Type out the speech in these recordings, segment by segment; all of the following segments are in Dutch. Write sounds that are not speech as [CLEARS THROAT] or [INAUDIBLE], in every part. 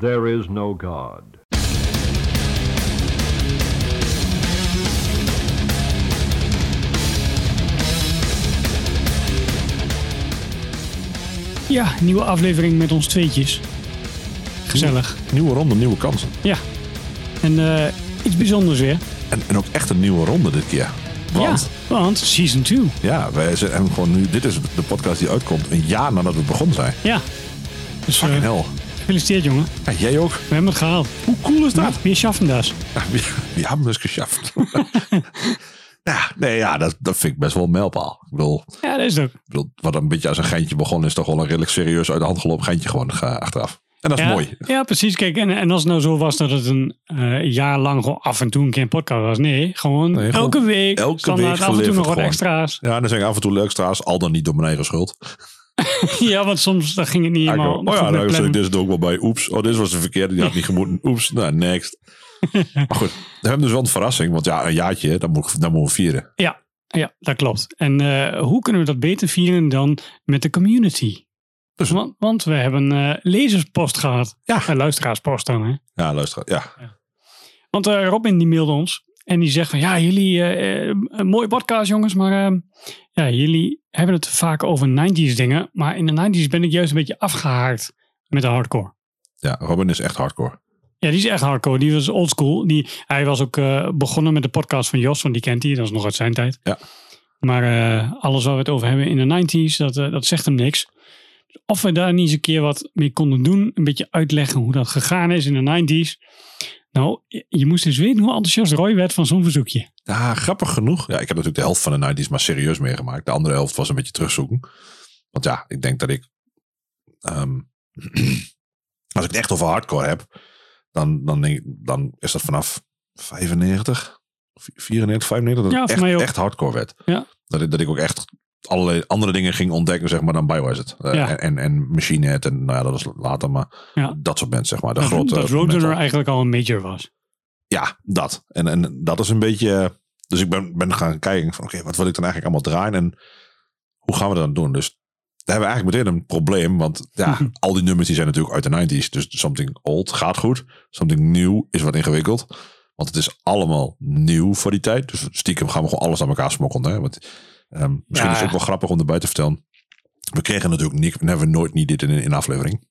There is no God. Ja, nieuwe aflevering met ons tweetjes. Gezellig. Nieuwe ronde, nieuwe kansen. Ja. En eh, iets bijzonders weer. En, en ook echt een nieuwe ronde dit keer. Want, Ja, want season 2. ja, wij zijn gewoon nu, dit is de podcast die uitkomt een jaar nadat we begonnen zijn. Ja. Dus Fucking eh, hell. Gefeliciteerd jongen. Ja, jij ook. We hebben het gehaald. Hoe cool is dat? We schaffen dat. Ja, we, we hebben het geschaft. ja, nee, ja, dat, dat vind ik best wel een mijlpaal. Ik bedoel, Ja, dat is het ook. ik bedoel, wat een beetje als een geintje begonnen is toch wel een redelijk serieus uit de hand gelopen geintje gewoon eh, achteraf. En dat is ja, mooi. Ja, precies. Kijk, en, en als het nou zo was dat het een eh, jaar lang gewoon af en toe een keer een podcast was. Nee, gewoon Nee, gewoon elke week. elke week af en toe nog wat extra's. Ja, en dan zijn af en toe leukstra's, al dan niet door mijn eigen schuld. [LAUGHS] ja, want soms dan ging het niet ik helemaal oh ja, nou, is het ook wel bij. Oeps, oh, dit was de verkeerde, die had niet gemoeten. [LAUGHS] Oeps, nou, next. maar goed, we hebben dus wel een verrassing. Want ja, een jaartje, moet, dat moeten we vieren. Ja, ja, dat klopt. En eh, hoe kunnen we dat beter vieren dan met de community? Dus- want, want we hebben eh lezerspost gehad. Ja. Eh, luisteraarspost dan, hè? Ja, luister. Ja, Want Robin die mailde ons. En die zegt van, ja, jullie, eh, eh, een mooie podcast jongens, maar eh, ja, jullie hebben het vaak over 90s dingen. Maar in de 90s ben ik juist een beetje afgehaakt met de hardcore. ja, Robin is echt hardcore. Ja, die is echt hardcore. Die was oldschool. Die, hij was ook begonnen met de podcast van Jos, want die kent hij. Dat is nog uit zijn tijd. Ja. Maar alles waar we het over hebben in de 90s, dat, dat zegt hem niks. Of we daar niet eens een keer wat mee konden doen. Een beetje uitleggen hoe dat gegaan is in de 90s. Nou, je, moest dus weten hoe enthousiast Roy werd van zo'n verzoekje. Ja, grappig genoeg. Ja, ik heb natuurlijk de helft van de 90s maar serieus meegemaakt. De andere helft was een beetje terugzoeken. Want ja, ik denk dat ik... ehm, [CLEARS THROAT] als ik het echt over hardcore heb, dan, dan, denk dan is dat vanaf 95, 94, 95, dat Ja, het echt, echt hardcore werd. Ja. Dat, ik, dat ik ook echt allerlei andere dingen ging ontdekken, zeg maar, dan Biohazard. Uh, Ja. en, en, Machine Head, en nou ja, dat is later, maar Ja. dat soort bands, zeg maar. De dat grote dat Roadrunner eigenlijk al een major was. Ja, dat. En, en dat is een beetje. Dus ik ben, ben gaan kijken van oké, wat wil ik dan eigenlijk allemaal draaien en hoe gaan we dat dan doen? Dus daar hebben we eigenlijk meteen een probleem. Want ja, [LAUGHS] al die nummers die zijn natuurlijk uit de 90s. Dus something old gaat goed. Something new is wat ingewikkeld. Want het is allemaal nieuw voor die tijd. Dus stiekem gaan we gewoon alles aan elkaar smokkelen. Hè? Want, ehm, misschien Ja. is het ook wel grappig om erbij te vertellen. We kregen natuurlijk niet, we hebben nooit niet dit in een in een aflevering.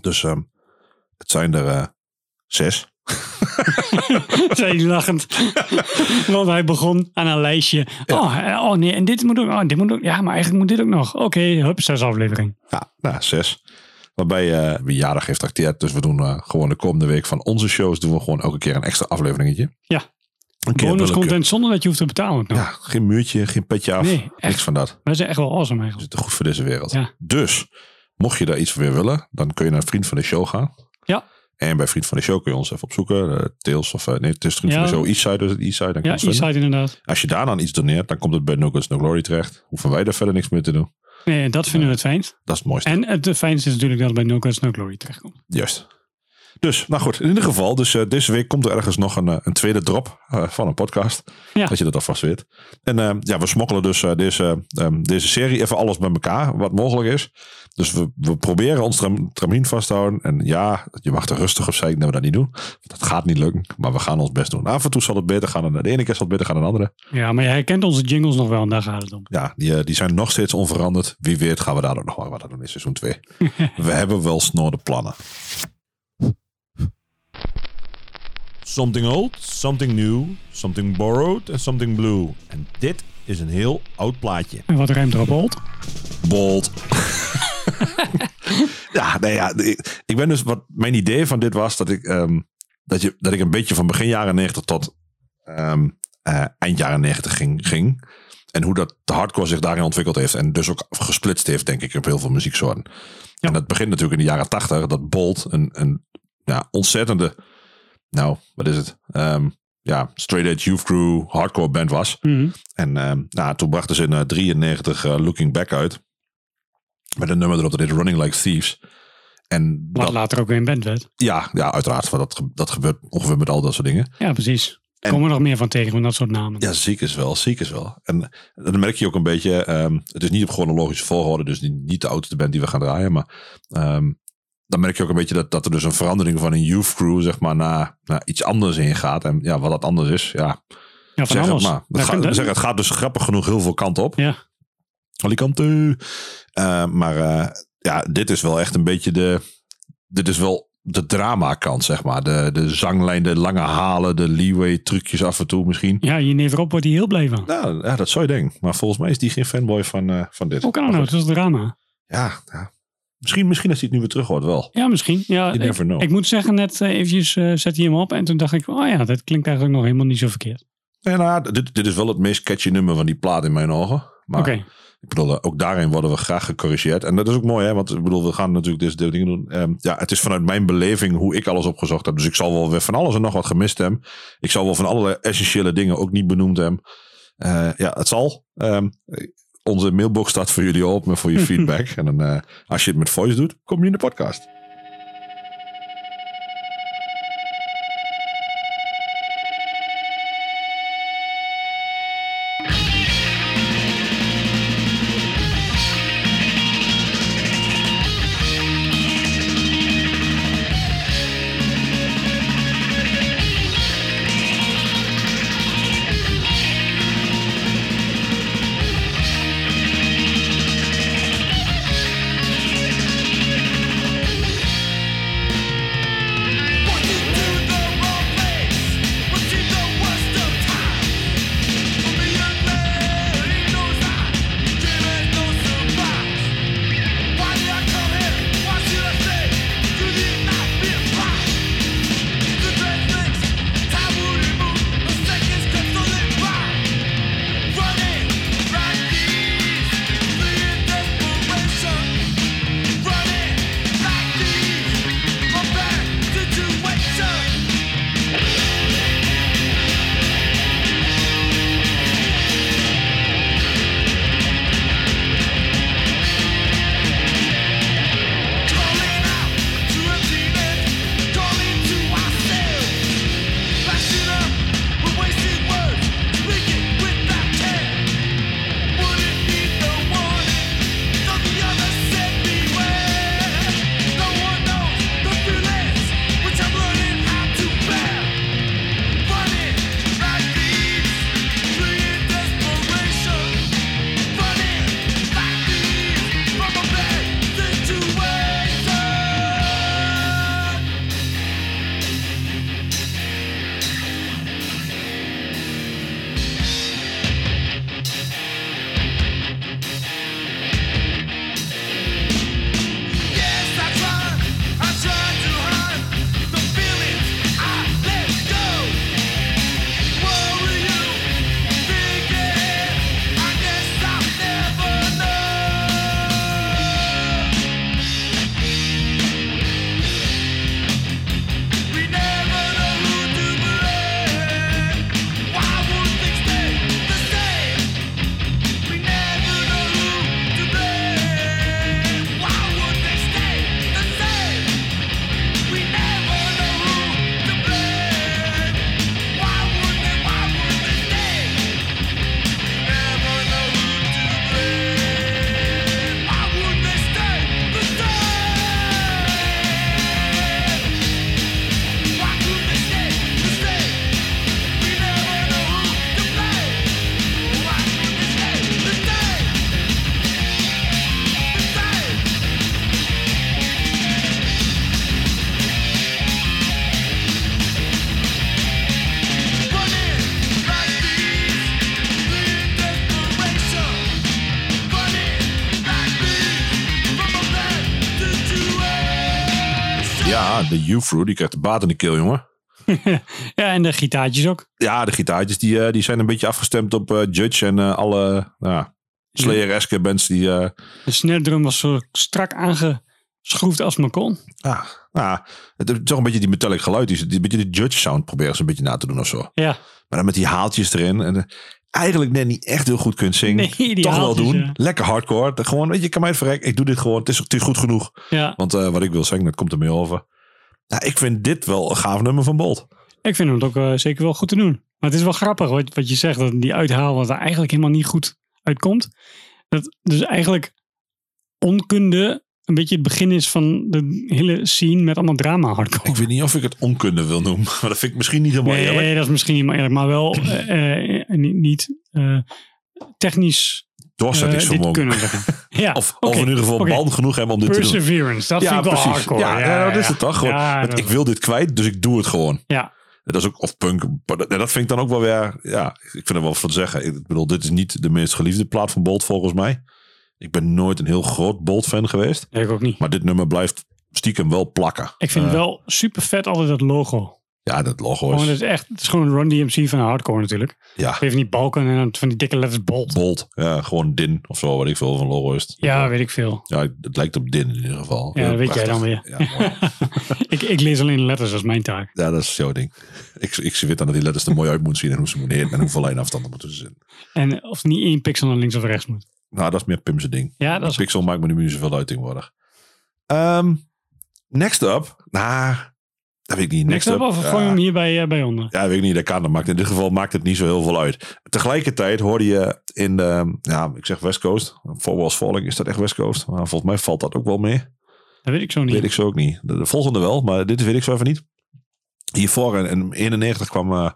Dus ehm, het zijn er eh, zes. [LAUGHS] zei hij lachend. [LAUGHS] Want hij begon aan een lijstje. Oh, eh, oh nee, en dit moet ook. Oh, dit moet ook. Ja, maar eigenlijk moet dit ook nog. Oké, hup, zes aflevering. Ja, nou, zes. Waarbij uh, we jarig heeft trakteerd. Dus we doen uh, gewoon de komende week van onze shows doen we gewoon elke keer een extra afleveringetje. Ja. Bonus content zonder dat je hoeft te betalen. Ja, geen muurtje, geen petje af. Nee, niks van dat. Wij zijn echt wel awesome We eigenlijk. zitten goed voor deze wereld. Ja. Dus, mocht je daar iets voor weer willen, dan kun je naar Vriend van de Show gaan. Ja. En bij Vriend van de Show kun je ons even opzoeken. Uh, Tails of, uh, nee, het is Vriend Ja. van de Show Eastside, dus het Eastside. Dan Ja. Eastside inderdaad. Als je daar dan iets doneert, dan komt het bij No Guns No Glory terecht. Hoeven wij daar verder niks meer te doen. Nee, dat vinden we het fijnst. Dat is het mooiste. En het fijnste is natuurlijk dat het bij No Guns No Glory terechtkomt. Juist. Dus, nou goed, in ieder geval, dus eh, deze week komt er ergens nog een, eh, een tweede drop eh, van een podcast. Ja. Dat je dat alvast weet. En ja, we smokkelen dus deze, ehm, deze serie even alles bij elkaar, wat mogelijk is. Dus we, we proberen ons tram, tramien vast te houden. En ja, je mag er rustig op zijn, dat we dat niet doen. Dat gaat niet lukken, maar we gaan ons best doen. Af en toe zal het beter gaan dan de ene keer zal het beter gaan dan de andere. Ja, maar je herkent onze jingles nog wel en daar gaat het om. Ja, die, die zijn nog steeds onveranderd. Wie weet gaan we daar ook nog wel wat aan doen in seizoen 2. [LAUGHS] we hebben wel snorde plannen. Something old, something new, something borrowed en something blue. En dit is een heel oud plaatje. En wat ruimt erop old? Bold. ja, nee, ja, ik, ik ben dus wat mijn idee van dit was dat ik, ehm, dat, je, dat ik een beetje van begin jaren 90 tot ehm, eh, eind jaren 90 ging, ging. En hoe dat de hardcore zich daarin ontwikkeld heeft. En dus ook gesplitst heeft, denk ik, op heel veel muzieksoorten. En dat begint natuurlijk in de jaren 80. Dat Bolt een, een ja, ontzettende, nou, wat is het? Ehm, ja, straight edge youth crew hardcore band was. Mhm. En ehm, nou, toen brachten ze in eh, 93 eh, Looking Back uit. Met een nummer erop dat heet Running Like Thieves. En Wat dat, later ook weer een band werd. ja, ja, uiteraard. want Dat, dat gebeurt ongeveer met al dat soort dingen. Ja, precies. En- komen we nog meer van tegen van dat soort namen. Ja, ziek is wel, ziek is wel. En dan merk je ook een beetje, ehm, het is niet op chronologische volgorde, dus niet, de oudste band die we gaan draaien, maar dan merk je ook een beetje dat, dat er dus een verandering van een youth crew, zeg maar, naar, naar iets anders in gaat. En ja, wat dat anders is, ja, Ja, van zeg het alles. maar. Het, gaat, zeg, het gaat dus grappig genoeg heel veel kanten op. Ja. Al die kanten. Eh, maar eh, ja, dit is wel echt een beetje de, dit is wel de drama kant, zeg maar. De, de zanglijn, de lange halen, de leeway trucjes af en toe misschien. Ja, je neef Rob wordt hier heel blij van. Nou, ja, dat zou je denken. Maar volgens mij is die geen fanboy van, eh, van dit. Hoe kan dat Maar nou? Het is drama. Ja, ja. Misschien, misschien als hij het nu weer terug hoort wel. Ja, misschien. Ja, ik, moet zeggen, net eh, eventjes eh, zet hij hem op. En toen dacht ik, oh ja, dat klinkt eigenlijk nog helemaal niet zo verkeerd. Ja, nou, dit, dit is wel het meest catchy nummer van die plaat in mijn ogen. Maar Oké. ik bedoel, eh, ook daarin worden we graag gecorrigeerd. En dat is ook mooi, hè? Want ik bedoel, we gaan natuurlijk deze dingen doen. Ehm, ja, het is vanuit mijn beleving hoe ik alles opgezocht heb. Dus ik zal wel weer van alles en nog wat gemist hebben. Ik zal wel van allerlei essentiële dingen ook niet benoemd hebben. Ja, het zal. Ehm, onze mailbox staat voor jullie open voor je [LAUGHS] feedback. en dan, eh, als je het met voice doet, kom je in de podcast. Ufro, die krijgt de baat in de keel, jongen. [LAUGHS] ja, en de gitaartjes ook. Ja, de gitaartjes die, eh, die zijn een beetje afgestemd op eh, Judge en eh, alle nou, Slayer-eske bands die... De snare drum was zo strak aangeschroefd als maar kon. ah, ah, het is toch een beetje die metallic geluid. Die, die, beetje de Judge sound proberen ze een beetje na te doen of zo. Ja, Maar dan met die haaltjes erin. En eigenlijk net niet echt heel goed kunt zingen. Nee, toch wel doen. ja. Lekker hardcore. Gewoon, weet je, kan mij het verrek. Ik doe dit gewoon. Het is, goed genoeg. ja. Want wat ik wil zeggen, dat komt er mee over. Nou, ik vind dit wel een gaaf nummer van Bolt. ik vind hem ook eh, zeker wel goed te doen. Maar het is wel grappig wat, wat je zegt, dat die uithaal wat er eigenlijk helemaal niet goed uitkomt. Dat dus eigenlijk onkunde een beetje het begin is van de hele scene met allemaal drama hardcore. Ik weet niet of ik het onkunde wil noemen. [LAUGHS] Maar dat vind ik misschien niet helemaal eerlijk. Nee, dat is misschien niet eerlijk, maar wel eh, eh, niet, technisch Doorzettingsvermogen. kunnen zeggen. [LAUGHS] Ja, Of, oké, of in ieder geval oké. band genoeg hebben om dit te doen. Perseverance, dat Ja, vind ik wel precies. hardcore. Ja, ja, dat is het toch? Gewoon, ik wil dit kwijt, dus ik doe het gewoon. Ja. Dat is ook, of punk, dat, vind ik dan ook wel weer, ja, ik vind er wel te zeggen. Ik bedoel, dit is niet de meest geliefde plaat van Bolt volgens mij. Ik ben nooit een heel groot Bolt fan geweest. Ik ook niet. Maar dit nummer blijft stiekem wel plakken. Ik vind Eh, wel super vet altijd dat logo. Ja, dat logo Gewoon, is, het, is echt, het is gewoon een Run DMC van hardcore natuurlijk. ja, Even die balken en dan van die dikke letters bold. Bolt. Ja, gewoon Din of zo, wat ik veel van logo is. Ja, weet ik veel. Ja, het lijkt op Din in ieder geval. Ja, dat weet jij dan weer. Ja, mooi. [LAUGHS] ik, ik lees alleen de letters, dat is mijn taak. ja, dat is jouw ding. Ik, ik weet dan dat die letters er mooi uit moeten zien en hoe ze moeten heten en hoeveel lijnafstanden moeten ze zijn. En of niet één pixel naar links of rechts moet. Nou, dat is meer Pim's ding. Ja, dat is Pixel maakt me nu niet zoveel uit tegenwoordig. Ehm, next up. Nou, dat weet ik niet. Next, up, of gooi hem hier bij, eh, bij onder? ja, weet ik niet. Dat kan. Dat maakt, in dit geval maakt het niet zo heel veel uit. Tegelijkertijd hoorde je in de, ja, ik zeg West Coast. Four Walls Falling, is dat echt West Coast? Maar volgens mij valt dat ook wel mee. Dat weet ik zo niet. Weet ik zo ook niet. De, de volgende wel, maar dit weet ik zo even niet. Hiervoor in, in 91 kwam eh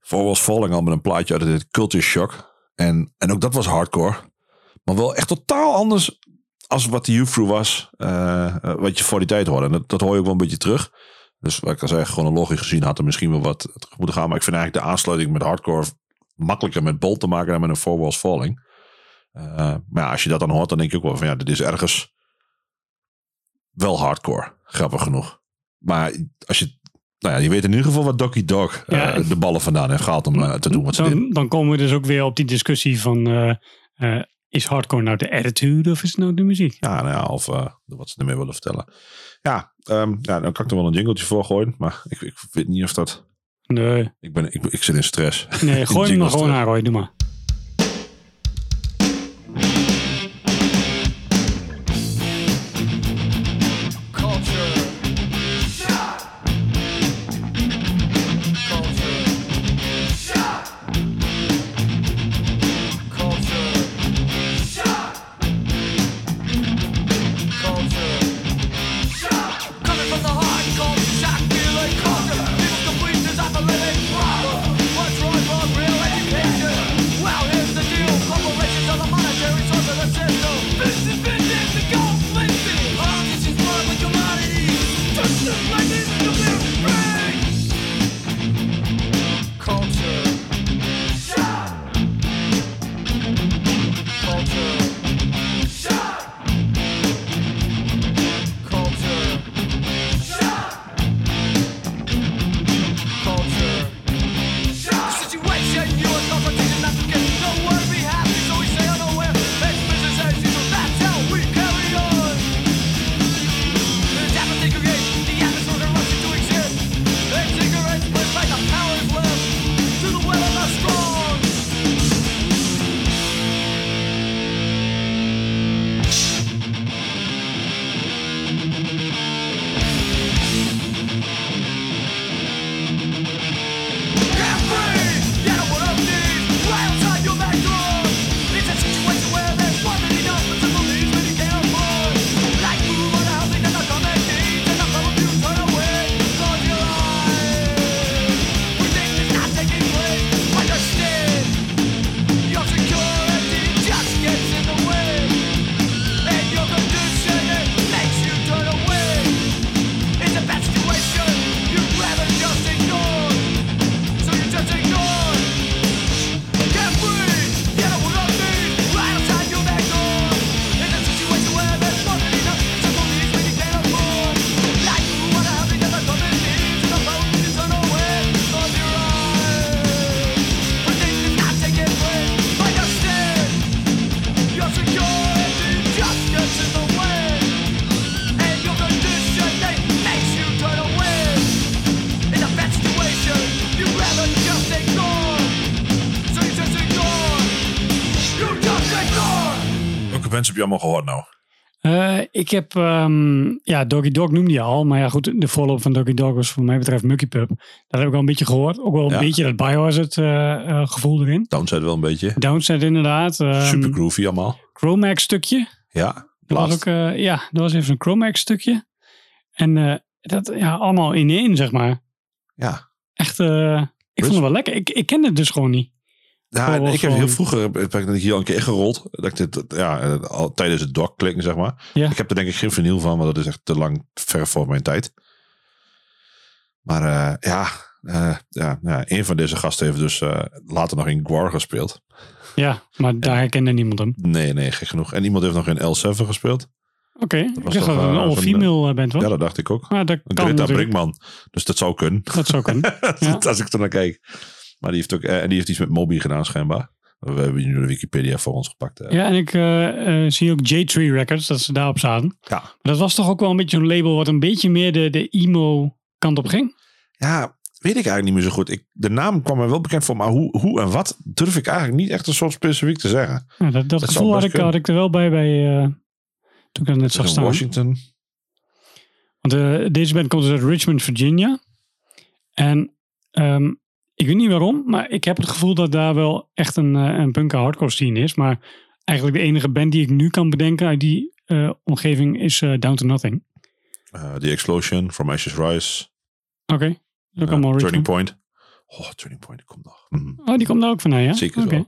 Four Walls Falling al met een plaatje uit het Culture Shock. En, en ook dat was hardcore. Maar wel echt totaal anders als wat de Youth Crew was. eh, eh, wat je voor die tijd hoorde. En dat, dat hoor je ook wel een beetje terug. Dus wat ik al zei, chronologisch gezien had er misschien wel wat moeten gaan. Maar ik vind eigenlijk de aansluiting met hardcore makkelijker met Bolt te maken dan met een Four Walls Falling. Eh, maar ja, als je dat dan hoort, dan denk je ook wel van ja, dit is ergens wel hardcore. Grappig genoeg. Maar als je, nou ja, je weet in ieder geval wat Docky Dog eh, Ja. de ballen vandaan heeft gehaald om eh, te doen wat ze dan, dan komen we dus ook weer op die discussie van... is hardcore nou de attitude of is het nou de muziek? Ja, nou ja, of wat ze ermee willen vertellen. Ja, ehm, ja, dan kan ik er wel een jingletje voor gooien. Maar ik, ik weet niet of dat... Nee, Ik, ben, ik, ik zit in stress. nee [LAUGHS] gooi hem maar Jingles gewoon aan, Roy. Doe maar. Bands heb je allemaal gehoord nou? Eh, ik heb, ehm, ja, Doggy Dog noemde je al. Maar ja, goed, de follow-up van Doggy Dog was voor mij betreft Mucky Pup. Dat heb ik wel een beetje gehoord. Ook wel een Ja. beetje dat Biohazard eh eh, gevoel erin. Downside wel een beetje. Downside inderdaad. ehm, Super groovy allemaal. Chromax stukje. Ja, Er was ook, eh, ja, er was even een Chromax stukje. En eh, dat, ja, allemaal in één, zeg maar. Ja. Echt, ik vond het wel lekker. Ik, ik kende het dus gewoon niet. Ja, ik heb heel vroeger heb ik hier al een keer ingerold. Dat ik dit, ja, al tijdens het dock klikken, zeg maar. Ja. Ik heb er denk ik geen vinyl van, want dat is echt te lang ver voor mijn tijd. Maar eh, ja, eh, ja, ja, een van deze gasten heeft dus eh, later nog in Gwar gespeeld. Ja, maar daar herkende niemand hem. Nee, nee, gek genoeg. En iemand heeft nog in L7 gespeeld. Oké, ik was dacht toch, dat het een all-female band was. Ja, dat dacht ik ook. maar dat kan Greta natuurlijk. Brinkman. Dus dat zou kunnen. Dat zou kunnen. [LAUGHS] Ja. Als ik er naar kijk. Maar die heeft ook, eh, en die heeft iets met Moby gedaan schijnbaar. We hebben nu de Wikipedia voor ons gepakt. eh. Ja, en ik eh, zie ook J-Tree Records, dat ze daarop zaten. Ja. Maar dat was toch ook wel een beetje zo'n label wat een beetje meer de, de emo kant op ging? Ja, weet ik eigenlijk niet meer zo goed. Ik, de naam kwam me wel bekend voor, maar hoe, hoe en wat durf ik eigenlijk niet echt een soort specifiek te zeggen. Ja, dat dat gevoel had ik, had ik er wel bij, bij eh, toen ik dat net zag staan. Washington. Want deze band komt dus uit Richmond, Virginia. En ehm, ik weet niet waarom, maar ik heb het gevoel dat daar wel echt een, eh, een punk hardcore scene is. Maar eigenlijk de enige band die ik nu kan bedenken uit die eh, omgeving is eh, Down to Nothing. The Explosion, From Ashes Rise. Oké, dat eh, allemaal Turning. Point. Oh, Turning Point, komt nog. Mhm. Oh, die komt daar ook vandaan, ja? Zeker.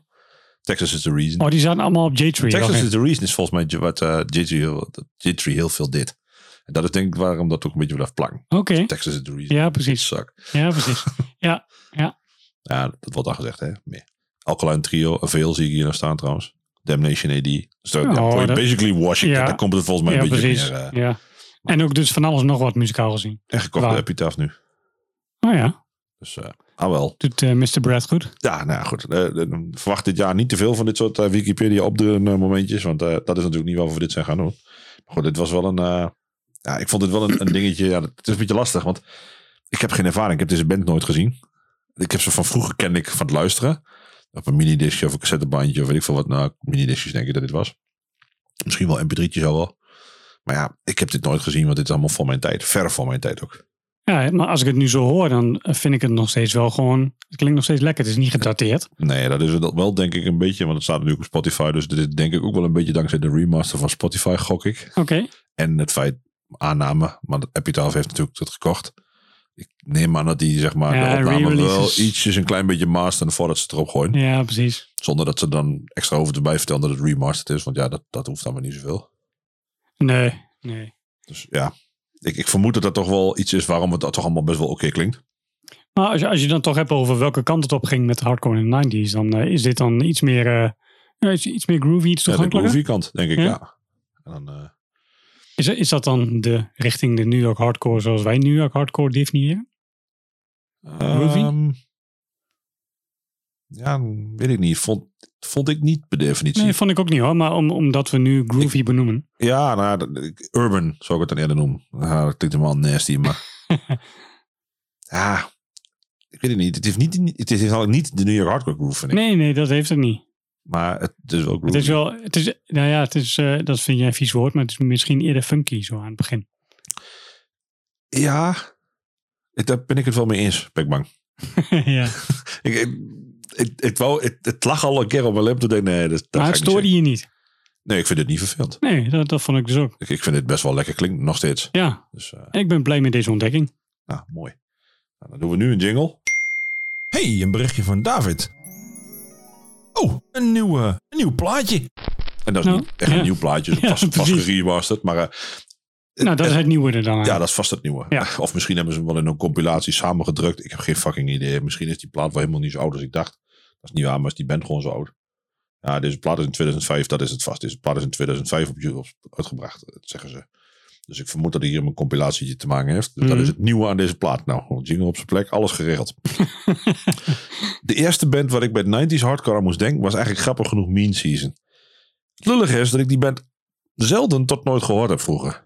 Texas is the reason. Oh, die zaten allemaal op J-Tree. Texas is the reason is volgens mij wat J3 heel, J3 heel veel dit. En dat is denk ik waarom dat ook een beetje blijft plakken. Oké, Texas is the reason. ja, precies. Ja, precies. [LAUGHS] Ja, Ja, dat wordt al gezegd, hè? Meer. Alkaline Trio, veel zie ik hier nog staan trouwens. Damnation AD. Dus dat, Oh, ja, dat- basically Washington. Ja. Daar komt het volgens mij ja een beetje precies. meer. eh ja. En ook dus van alles nog wat muzikaal gezien. en gekocht de Epitaph nu. Oh ja, Dus, eh ah wel. doet eh, Mr. Brad goed. Ja, nou ja, goed. Verwacht dit jaar niet te veel van dit soort Wikipedia opdrukken momentjes. Want dat is natuurlijk niet waar we dit zijn gaan doen. Maar goed, dit was wel een... ja, ik vond dit wel een, een dingetje. Ja, het is een beetje lastig, want ik heb geen ervaring. Ik heb deze band nooit gezien. Ik heb ze van vroeger kende ik van het luisteren. Op een minidiscje of een cassettebandje of weet ik veel wat. Nou, minidiscjes denk ik dat dit was. Misschien wel mp3'tjes al wel. Maar ja, ik heb dit nooit gezien, want dit is allemaal voor mijn tijd. Ver voor mijn tijd ook. Ja, maar als ik het nu zo hoor, dan vind ik het nog steeds wel gewoon... Het klinkt nog steeds lekker. Het is niet gedateerd. Nee, dat is het wel denk ik een beetje, want het staat natuurlijk op Spotify. Dus dit is denk ik ook wel een beetje dankzij de remaster van Spotify, gok ik. Oké. En het feit, aanname, want Epitaph heeft natuurlijk het gekocht. Ik neem aan dat die zeg maar Ja, de opname wel ietsjes een klein beetje masteren voordat ze het erop gooien. Ja, precies. Zonder dat ze dan extra over erbij vertellen dat het remastered is. Want ja, dat, dat hoeft dan maar niet zoveel. Nee, nee. Dus ja, ik, ik vermoed dat dat toch wel iets is waarom het dat toch allemaal best wel oké klinkt. Maar als je, als je dan toch hebt over welke kant het op ging met hardcore in de 90s, dan eh, is dit dan iets meer, ja, iets, iets meer groovy, iets Ja, de toegankelijker. groovy kant, denk ik, Ja? ja. En dan, eh, is, is dat dan de richting de New York hardcore zoals wij New York hardcore definiëren? Groovy? ehm, ja, weet ik niet. Vond, vond ik niet per definitie. Nee, vond ik ook niet hoor, maar om, omdat we nu groovy benoemen. Ja, nou, urban zou ik het dan eerder noemen. Ja, dat klinkt helemaal nasty, maar... ja, [LAUGHS] ik weet het niet. Het heeft niet, het heeft eigenlijk niet de New York Hardcore groove, vind ik. Nee, nee, dat heeft het niet. Maar het is wel groovy. Het is wel, het is, nou ja, het is, eh, dat vind jij een vies woord, maar het is misschien eerder funky zo aan het begin. Ja, daar ben ik het wel mee eens, ben ik bang. [LAUGHS] ja. [LAUGHS] Ik, ik, ik, ik wou, het, het lag al een keer op mijn lip. Toen nee, dat, dat Maar het stoorde je niet. Nee, ik vind het niet vervelend. Nee, dat, dat vond ik dus ook. Ik, ik vind het best wel lekker klinken, nog steeds. Ja, Dus, eh, en ik ben blij met deze ontdekking. nou, mooi. Nou, dan doen we nu een jingle. Hey, een berichtje van David. Oh, een nieuw, eh, een nieuw plaatje. En dat is Nou, niet echt ja. een nieuw plaatje. [LAUGHS] Ja, vast, vast precies. geremasterd. Maar eh, Nou, dat is het nieuwe er dan. Ja, dat is vast het nieuwe. Ja. [LAUGHS] Of misschien hebben ze hem wel in een compilatie samengedrukt. Ik heb geen fucking idee. Misschien is die plaat wel helemaal niet zo oud als ik dacht. Dat is niet waar, maar is die band gewoon zo oud. Ja, deze plaat is in 2005, dat is het vast. Deze plaat is in 2005 op YouTube uitgebracht, dat zeggen ze. Dus ik vermoed dat hij hier een compilatie te maken heeft. Dus dat Mhm. is het nieuwe aan deze plaat. Nou, jingle op zijn plek, alles geregeld. [LAUGHS] de eerste band waar ik bij 90s hardcore aan moest denken, was eigenlijk grappig genoeg Mean Season. Het lullige is dat ik die band zelden tot nooit gehoord heb vroeger.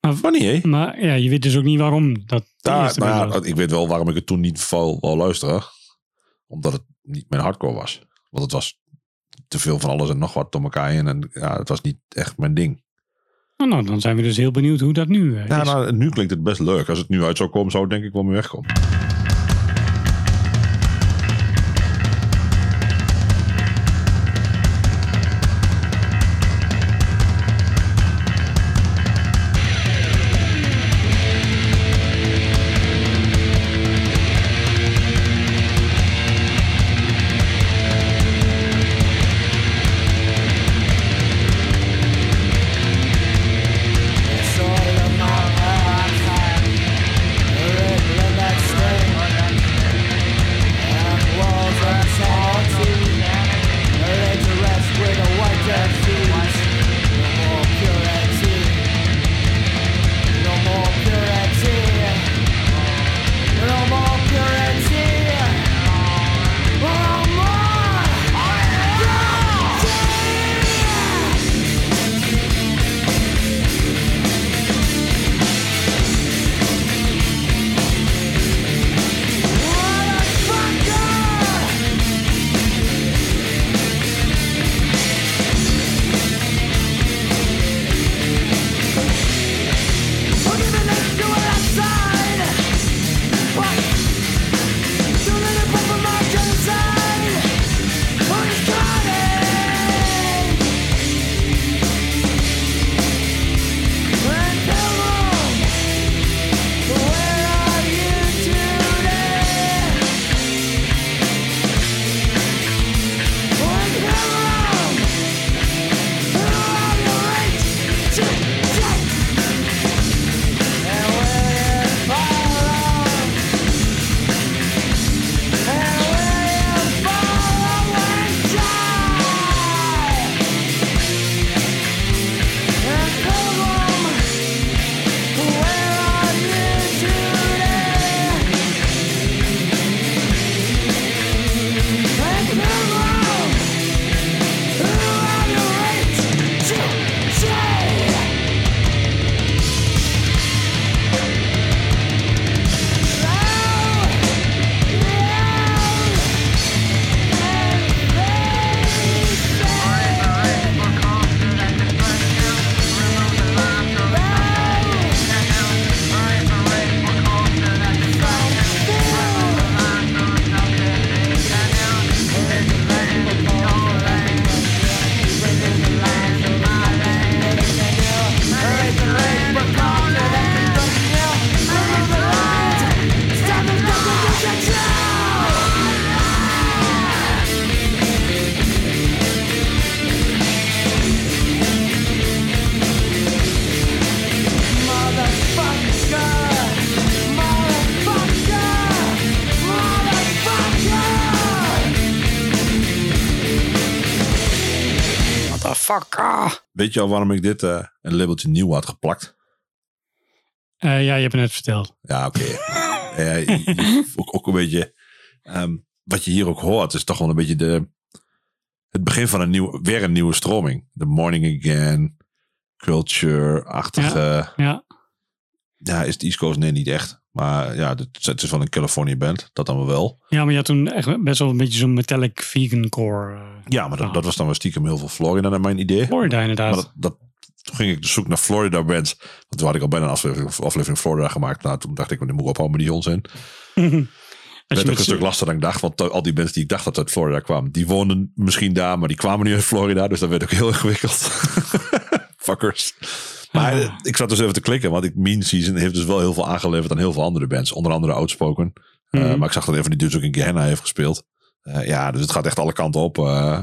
Maar- hè? Maar ja, je weet dus ook niet waarom dat eerste nou band ja, ik weet wel waarom ik het toen niet wou, wou luisteren. Omdat het niet mijn hardcore was. Want het was te veel van alles en nog wat door elkaar heen. En ja, het was niet echt mijn ding. Oh, nou, dan zijn we dus heel benieuwd hoe dat nu eh, Ja, is. nou, nu klinkt het best leuk. Als het nu uit zou komen, zou het denk ik wel mee wegkomen. Weet je al waarom ik dit eh, een labeltje nieuw had geplakt? Eh, ja, je hebt het net verteld. Ja, oké. [LAUGHS] Ook een beetje. ehm, wat je hier ook hoort, is toch wel een beetje de. Het begin van een nieuw, weer een nieuwe stroming. The Morning Again, Culture-achtige. Ja. Ja. is het East Coast? Nee, niet echt. Maar ja, het, is van een California band. Dat dan wel wel. ja, maar je had toen echt best wel een beetje zo'n metallic vegan core. eh, Ja, maar dat, dat was dan wel stiekem heel veel Florida naar mijn idee. Florida inderdaad. Maar dat, dat, toen ging ik dus zoeken naar Florida bands. Want toen had ik al bijna een aflevering, aflevering Florida gemaakt. Nou, toen dacht ik, dit moet ik ophouden met die onzin. [LAUGHS] Je werd ook een stuk lastiger dan ik dacht. Want al die mensen die ik dacht dat uit Florida kwamen, die woonden misschien daar, maar die kwamen niet uit Florida. Dus dat werd ook heel ingewikkeld. [LAUGHS] Fuckers. Maar ik zat dus even te klikken, want ik Mean Season heeft dus wel heel veel aangeleverd aan heel veel andere bands. Onder andere Outspoken. Eh, Mhm. maar ik zag dat even die dudes ook in Gehenna heeft gespeeld. Eh, ja, dus het gaat echt alle kanten op. eh,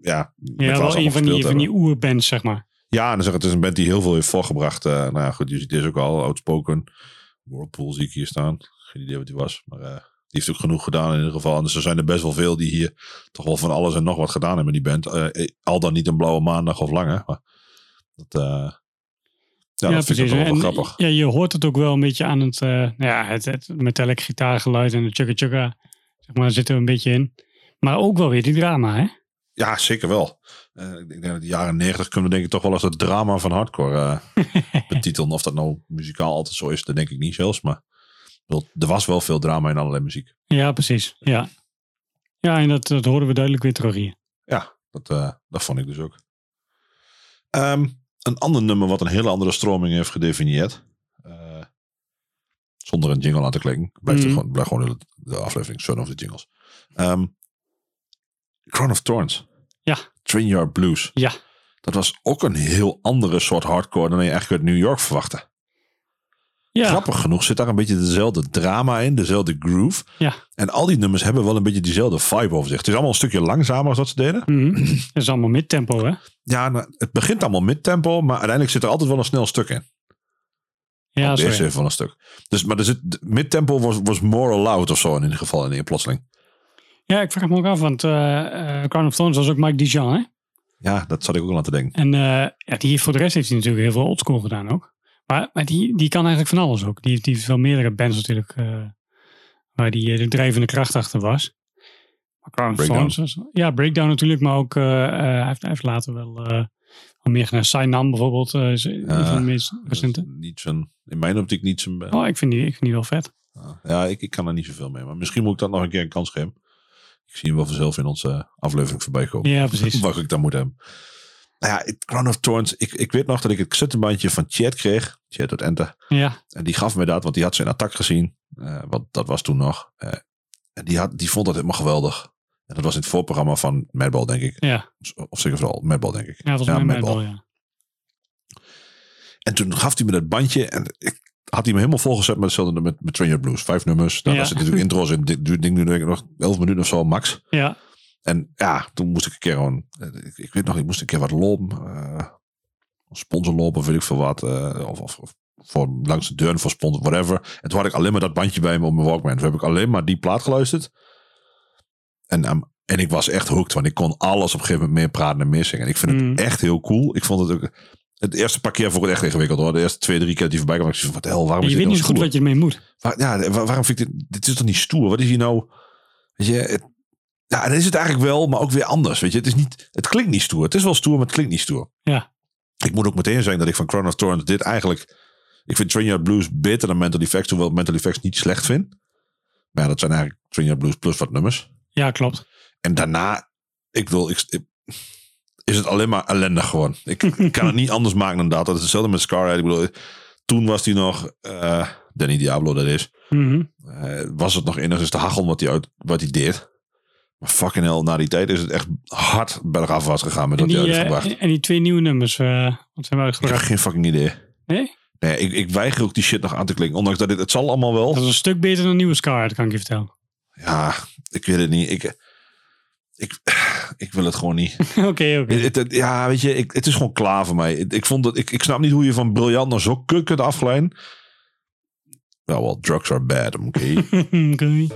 ja, ja, wel een van die, van die oerbands, zeg maar. Ja, en dan zeg ik, het is een band die heel veel heeft voorgebracht. Nou ja, goed, je ziet deze ook al. Outspoken. Whirlpool zie ik hier staan. Geen idee wat die was. Maar die heeft ook genoeg gedaan in ieder geval. En dus er zijn er best wel veel die hier toch wel van alles en nog wat gedaan hebben, die band. Al dan niet een blauwe maandag of langer. Maar dat, ja, dat vind ik ook wel, wel En, grappig. Ja, je hoort het ook wel een beetje aan het, nou ja, het, het metallic gitaargeluid en de chugga chugga. Zeg maar, zit er een beetje in. Maar ook wel weer die drama, hè? Ja, zeker wel. Eh, ik denk dat de jaren negentig kunnen we denk ik toch wel als het drama van hardcore eh [LAUGHS] betitelen. Of dat nou muzikaal altijd zo is, dat denk ik niet zelfs. Maar er was wel veel drama in allerlei muziek. Ja, precies. Ja, ja en dat, dat horen we duidelijk weer terug hier. Ja, dat, dat vond ik dus ook. Ehm, een ander nummer wat een hele andere stroming heeft gedefinieerd. eh, zonder een jingle aan te klikken. Blijft Mhm. gewoon, blijft gewoon de, de aflevering Son of the Jingles. Ehm Crown of Thorns. Ja. Train Yard Blues. Ja. Dat was ook een heel andere soort hardcore dan je eigenlijk uit New York verwachtte. Ja, Grappig genoeg zit daar een beetje dezelfde drama in, dezelfde groove. Ja. En al die nummers hebben wel een beetje diezelfde vibe over zich. Het is allemaal een stukje langzamer als wat ze deden. Mhm. dat is allemaal mid-tempo, hè? Ja, nou, het begint allemaal mid-tempo, maar uiteindelijk zit er altijd wel een snel stuk in. Ja, eerste heeft wel een stuk. Dus, maar er zit, mid-tempo was, was more allowed of zo in ieder geval in de plotseling. Ja, ik vraag me ook af, want eh eh, Crown of Thorns was ook Mike Dijon, hè? Ja, dat zat ik ook al aan te denken. En eh, ja, die, voor de rest heeft hij natuurlijk heel veel oldschool gedaan ook. Maar, maar die, die kan eigenlijk van alles ook. Die, heeft- die heeft wel meerdere bands natuurlijk eh, waar die eh, de drijvende kracht achter was. Crown. Thorns ja, Breakdown natuurlijk, maar ook eh, hij, heeft, hij heeft later wel, wel meer gedaan. Sainan bijvoorbeeld, is een van de meest recente. Niet zijn, in mijn optiek niet zijn... Oh, ik vind die, ik vind die wel vet. Ja, ik, ik kan er niet zoveel mee. Maar misschien moet ik dat nog een keer een kans geven. Ik zie hem wel vanzelf in onze aflevering voorbij komen. Ja, precies. [LAUGHS] Wat ik dan moet hebben. Nou ja, Crown of Thorns. Ik, ik weet nog dat ik het cassettebandje van Chet kreeg. Chet uit Ente. Ja, En die gaf me dat, want die had zijn attack gezien. Eh want dat was toen nog. Eh, en die, had, die vond dat helemaal geweldig. En dat was in het voorprogramma van Madball, denk ik. ja. Of zeker vooral Madball, denk ik. Ja, mij Madball. Madball, ja. En toen gaf hij me dat bandje. En ik had hij me helemaal volgezet met met, met Train Your Blues. Vijf nummers. Nou, Ja. Daar zitten natuurlijk [LAUGHS] intro's in. Dit duurt denk ik nu nog elf minuten of zo, max. Ja, En ja, toen moest ik een keer gewoon... eh, Ik, ik weet nog, ik moest een keer wat lopen. eh sponsor lopen, of weet ik veel wat. eh, of, of, of voor, langs de deur voor sponsor, whatever. En toen had ik alleen maar dat bandje bij me op mijn Walkman. Toen heb ik alleen maar die plaat geluisterd. En, ehm, en ik was echt hooked, want ik kon alles op een gegeven moment meer praten en meer zingen. En ik vind Mm. het echt heel cool. Ik vond het ook... Het eerste paar keer vond ik het echt ingewikkeld hoor. De eerste twee, drie keer die voorbij kwam. Ik zei, wat de hel, waarom je is weet dit niet nou zo goed wat je ermee moet. Waar- ja, wa- waarom vind ik dit... Dit is toch niet stoer? Wat is hier nou... Weet je... Het, ja, dat is het eigenlijk wel, maar ook weer anders. Weet je, het is niet... Het klinkt niet stoer. Het is wel stoer, maar het klinkt niet stoer. Ja. Ik moet ook meteen zeggen dat ik van Crown of Thorns dit eigenlijk... Ik vind Train Your Blues beter dan Mental Effects, hoewel ik Mental Effects niet slecht vind. Maar ja, dat zijn eigenlijk Train Your Blues plus wat nummers. Ja, klopt. En daarna, ik ik- is het alleen maar ellendig gewoon. Ik, ik kan het niet anders maken dan dat. Dat is hetzelfde met Scarhead. Ik bedoel, toen was hij nog, eh Danny Diablo dat is, Mhm. eh, was het nog enigszins te hachel wat hij, uit, wat hij deed. Maar fucking hell, na die tijd is het echt hard bergafwaarts gegaan met En dat hij die, eh, gebracht. en die twee nieuwe nummers, eh, wat zijn we Ik heb uitgebracht? geen fucking idee. Nee? Nee, ik, ik weiger ook die shit nog aan te klikken. Ondanks dat dit, het zal allemaal wel. Dat is een stuk beter dan nieuwe Scar, dat kan ik je vertellen. Ja, ik weet het niet. Ik, ik, ik wil het gewoon niet. [LAUGHS] Oké, oké. Ja, weet je, ik, het is gewoon klaar voor mij. Ik, vond dat, ik, ik snap niet hoe je van briljant naar zo kut kunt afglijden. Nou, wel, drugs are bad, oké. [LAUGHS] Oké.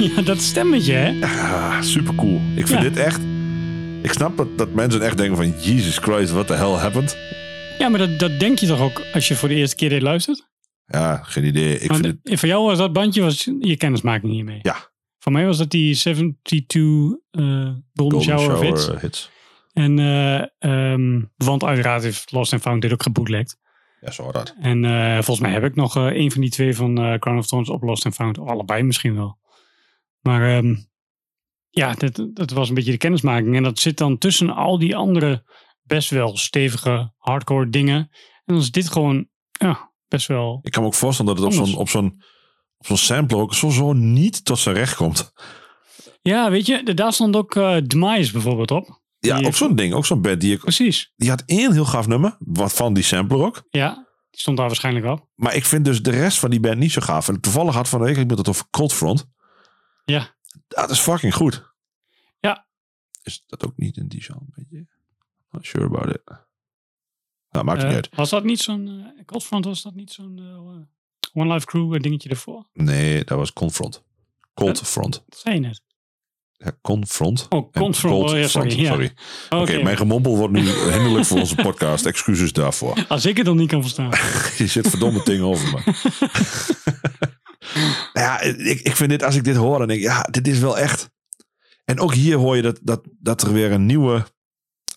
[LAUGHS] Ja, dat stemmetje, hè? Ah, super cool. Ik vind Ja. dit echt... Ik snap dat, dat mensen echt denken van... Jesus Christ, what the hell happened? Ja, maar dat, dat denk je toch ook als je voor de eerste keer dit luistert? Ja, geen idee. Ik vind het... voor jou was dat bandje was je kennismaking hiermee. Ja. Voor mij was dat die 72 eh Golden, Golden Shower, Hits. En, eh, ehm, want uiteraard heeft Lost and Found dit ook gebootlegd. Ja, zo dat. En eh, volgens mij heb ik nog een van die twee van Crown of Thorns op Lost and Found. Allebei misschien wel. Maar ehm, ja, dat, dat was een beetje de kennismaking. En dat zit dan tussen al die andere best wel stevige hardcore dingen. En dan is dit gewoon ja, best wel... Ik kan me ook voorstellen dat het op zo'n, op zo'n, op zo'n sampler ook zo, zo niet tot zijn recht komt. Ja, weet je, daar stond ook eh Demise bijvoorbeeld op. Ja, Die- ook zo'n ding. Ook zo'n band. Die, ik, Precies. die had één heel gaaf nummer. Wat van die sampler ook. Ja, die stond daar waarschijnlijk op. Maar ik vind dus de rest van die band niet zo gaaf. En toevallig had van de week ik met het over Cold Front. Ja. Dat is fucking goed. Ja. Is dat ook niet in een beetje? Not sure about it. Nou, maakt Eh, niet uit. was dat niet zo'n... eh Coldfront was dat niet zo'n eh, One Life Crew eh, dingetje ervoor? Nee, dat was Confront. Cold Front. Dat zei je net. Ja, Confront. Oh, Confront. Oh, ja, sorry. Front, Ja. sorry. Oké, Oké, mijn gemompel wordt nu hinderlijk voor onze podcast. Excuses daarvoor. Als ik het dan niet kan verstaan. [LAUGHS] Je zit verdomme dingen over me. [LAUGHS] ja, ik, ik vind dit, als ik dit hoor, dan denk ik, ja, dit is wel echt. En ook hier hoor je dat, dat, dat er weer een nieuwe,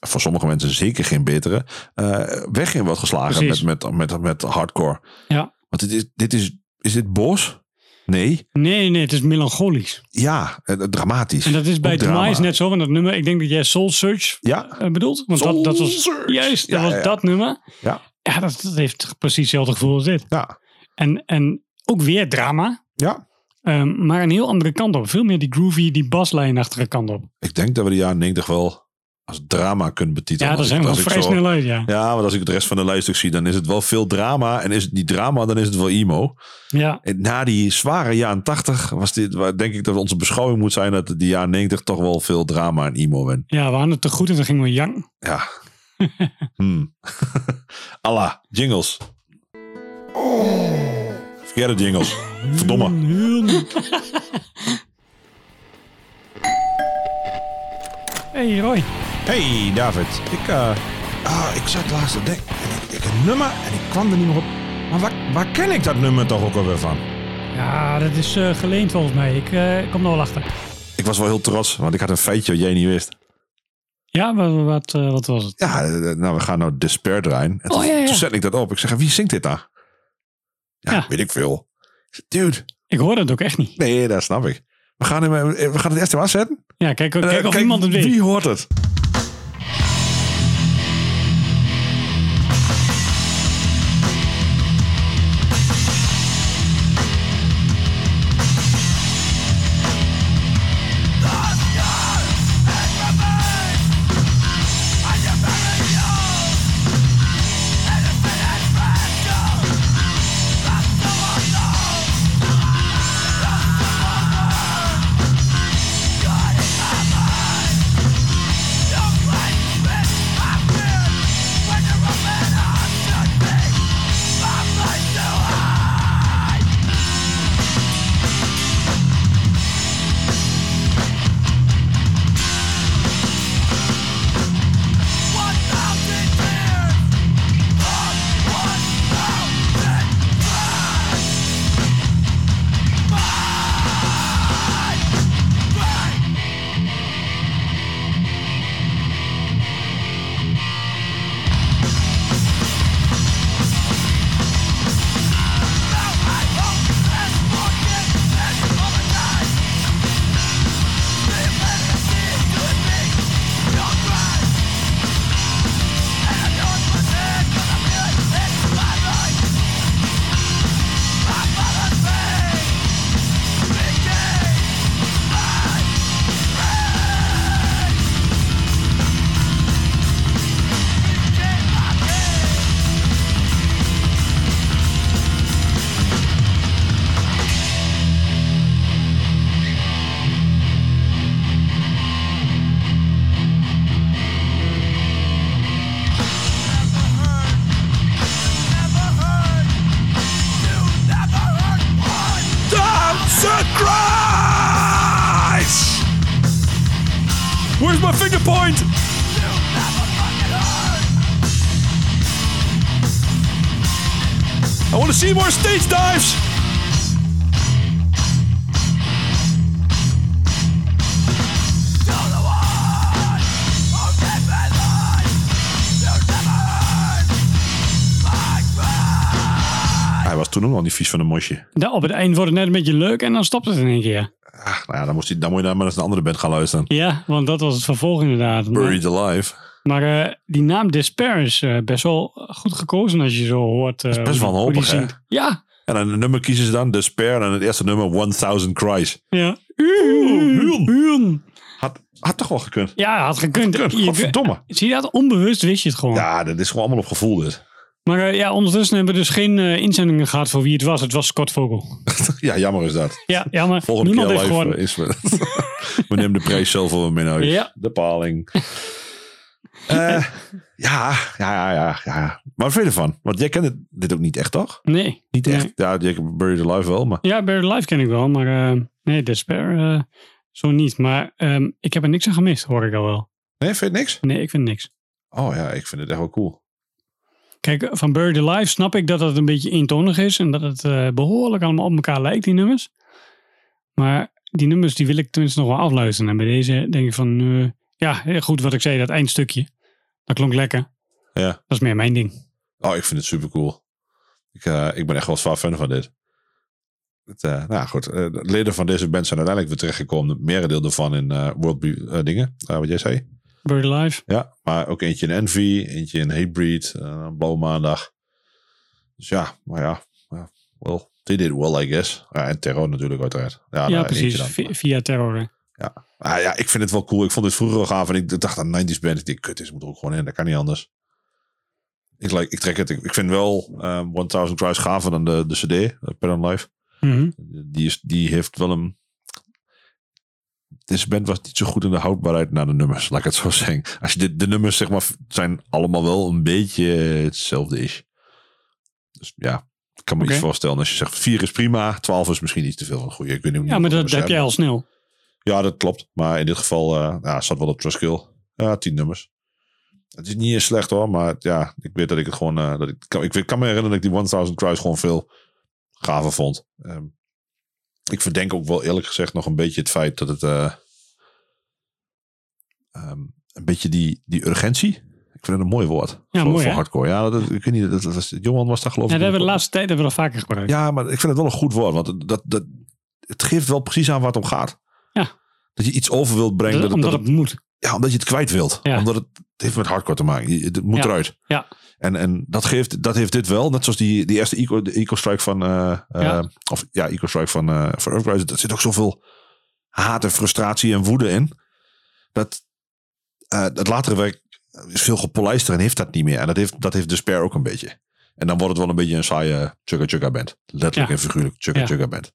voor sommige mensen zeker geen betere, eh, weg in wordt geslagen met, met, met, met hardcore. Ja. Want dit is, dit is, is dit boos? Nee. Nee, nee, het is melancholisch. Ja, eh, dramatisch. En dat is bij. Demise net zo. Want dat nummer, ik denk dat jij Soul Search Ja. eh, bedoelt. Want dat, dat was Search. juist, dat Ja, was ja, ja. dat nummer. Ja. Ja, dat, dat heeft precies hetzelfde gevoel als dit. Ja. En, en ook weer drama. Ja. ehm, maar een heel andere kant op. Veel meer die groovy, die baslijnachtige kant op. Ik denk dat we de jaren 90 wel als drama kunnen betitelen. Ja, Als zijn wel vrij snel uit, ja. Ja, want als ik het rest van de lijst ook zie, dan is het wel veel drama. En is het niet drama, dan is het wel emo. Ja, En na die zware jaren 80 was dit, waar denk ik dat onze beschouwing moet zijn dat de jaren 90 toch wel veel drama en emo ben. ja, we hadden het te goed en toen gingen we jang. Ja. hmm. [LAUGHS] Allah, jingles. Verkeerde jingles. Verdomme. [LAUGHS] hey Roy. Hey David, ik, eh, ah, ik zat laatst. En ik, ik een nummer en ik kwam er niet meer op. Maar waar, waar ken ik dat nummer toch ook alweer van? Ja, dat is eh, geleend volgens mij. Ik eh, kom er wel achter. Ik was wel heel trots, want ik had een feitje wat jij niet wist. Ja, wat, wat, wat was het? Ja, nou, we gaan nou Despair draaien. En toen, Oh, ja, ja. toen zet ik dat op. Ik zeg, wie zingt dit daar? Ja, Ja. weet ik veel. Dude, Ik hoorde het ook echt niet. nee, dat snap ik. We gaan, hem, eh, we gaan het eerst even aanzetten. Ja, kijk, kijk Eh, of iemand het weet. Wie hoort het? More stage dives. Hij was toen ook al niet vies van een mosje. Op het eind wordt het net een beetje leuk en dan stopt het in één keer. Ah, nou ja, dan, moest hij, dan moet je dan maar eens een andere band gaan luisteren. Ja, want dat was het vervolg inderdaad. Maar, Buried Alive. Maar, eh, die naam Despair is eh, best wel goed gekozen als je zo hoort. eh, best wel wanhopig, hè? Ja, En dan een nummer kiezen ze dan, Despair. En het eerste nummer, 1000 Cries. ja. Huun. Had, had toch wel gekund. Ja, had gekund. Je- Godverdomme. Zie je dat? Onbewust wist je het gewoon. Ja, dat is gewoon allemaal op gevoel dit. Maar ja, ondertussen hebben we dus geen eh, inzendingen gehad voor wie het was. Het was Scott Vogel. [LAUGHS] Ja, jammer is dat. Ja, ja maar Volgende niemand keer heeft live gewoon... is we. [LAUGHS] we nemen de prijs zelf wel mee huis. Ja. De paling. Eh, ja, ja, ja, ja, ja. Maar wat vind je ervan? Want jij kent het- dit ook niet echt, toch? Nee. Niet Nee. echt. Ja, jij Buried Alive wel, maar... Ja, Buried Life ken ik wel, maar eh, nee, Despair eh, zo niet. Maar ehm, ik heb er niks aan gemist, hoor ik al wel. Nee, vind je niks? Nee, ik vind niks. Oh ja, ik vind het echt wel cool. Kijk, van Buried Alive snap ik dat het een beetje eentonig is en dat het eh, behoorlijk allemaal op elkaar lijkt, die nummers. Maar die nummers die wil ik tenminste nog wel afluisteren. En bij deze denk ik van, ja, goed wat ik zei, dat eindstukje. Dat klonk lekker. Ja. Dat is meer mijn ding. Oh, ik vind het super cool. Ik, eh, ik ben echt wel zwaar fan van dit. Het, eh, nou goed. eh, de leden van deze band zijn uiteindelijk weer terechtgekomen. Merendeel ervan in World Be- dingen, wat jij zei. Buried Alive. Ja, maar ook eentje in Envy, eentje in Hatebreed, uh, Blauwe Maandag. Dus ja, maar ja, well, they did well, I guess. En Terror natuurlijk uiteraard. Ja, Ja, nou, precies. Via Terror. Hè. Ah, ja, ik vind het wel cool. Ik vond het vroeger wel gaaf en ik dacht aan 90s band. Ik denk, kut, dit moet er ook gewoon in. Dat kan niet anders. Ik, like, ik trek het. Ik, ik vind wel um, 1000 Cries gaver dan de, de CD, uh, Pen on Live. Mhm. Die, is, die heeft wel een... Deze band was niet zo goed in de houdbaarheid naar de nummers, laat ik het zo [LAUGHS] zeggen. Als je de, de nummers, zeg maar, zijn allemaal wel een beetje hetzelfde is. Dus ja, ik kan me iets voorstellen. Als je zegt 4 is prima, 12 is misschien iets te veel van goede. Ik weet niet Ja, maar dat heb jij al snel. Ja, dat klopt. Maar in dit geval eh ja, zat wel op Trustkill. Ja, 10 nummers. Het is niet eens slecht hoor, maar ja, ik weet dat ik het gewoon. eh, dat ik, kan, ik weet- kan me herinneren dat ik die 1000 Cries gewoon veel gaver vond. Ehm, ik verdenk ook wel eerlijk gezegd nog een beetje het feit dat het. eh, ehm, een beetje die, die urgentie. Ik vind het een mooi woord. Ja, voor, mooi, voor hardcore. Ja, dat, ik weet niet. Dat, dat was, Johan was daar geloof Ja, ik. dat hebben we de laatste tijd hebben we dat vaker gebruikt. ja, maar ik vind het wel een goed woord. Want dat, dat, het geeft wel precies aan waar het om gaat. Ja. Dat je iets over wilt brengen. Dat- Dat, omdat dat het moet. ja, omdat je het kwijt wilt. Ja. Omdat het, het heeft met hardcore te maken. Je- Het moet Ja. eruit. Ja. En, en dat, geeft, dat heeft dit wel. Net zoals die, die eerste Eco, de Eco Strike van... eh, Ja. Of ja, Eco Strike van, eh van Earthrise. Er zit ook zoveel haat en frustratie en woede in. Dat het latere werk is veel gepolijster en heeft dat niet meer. En dat heeft, dat heeft Despair ook een beetje. En dan wordt het wel een beetje een saaie Chugga Chugga band. Letterlijk Ja. en figuurlijk Chugga Ja. Chugga band.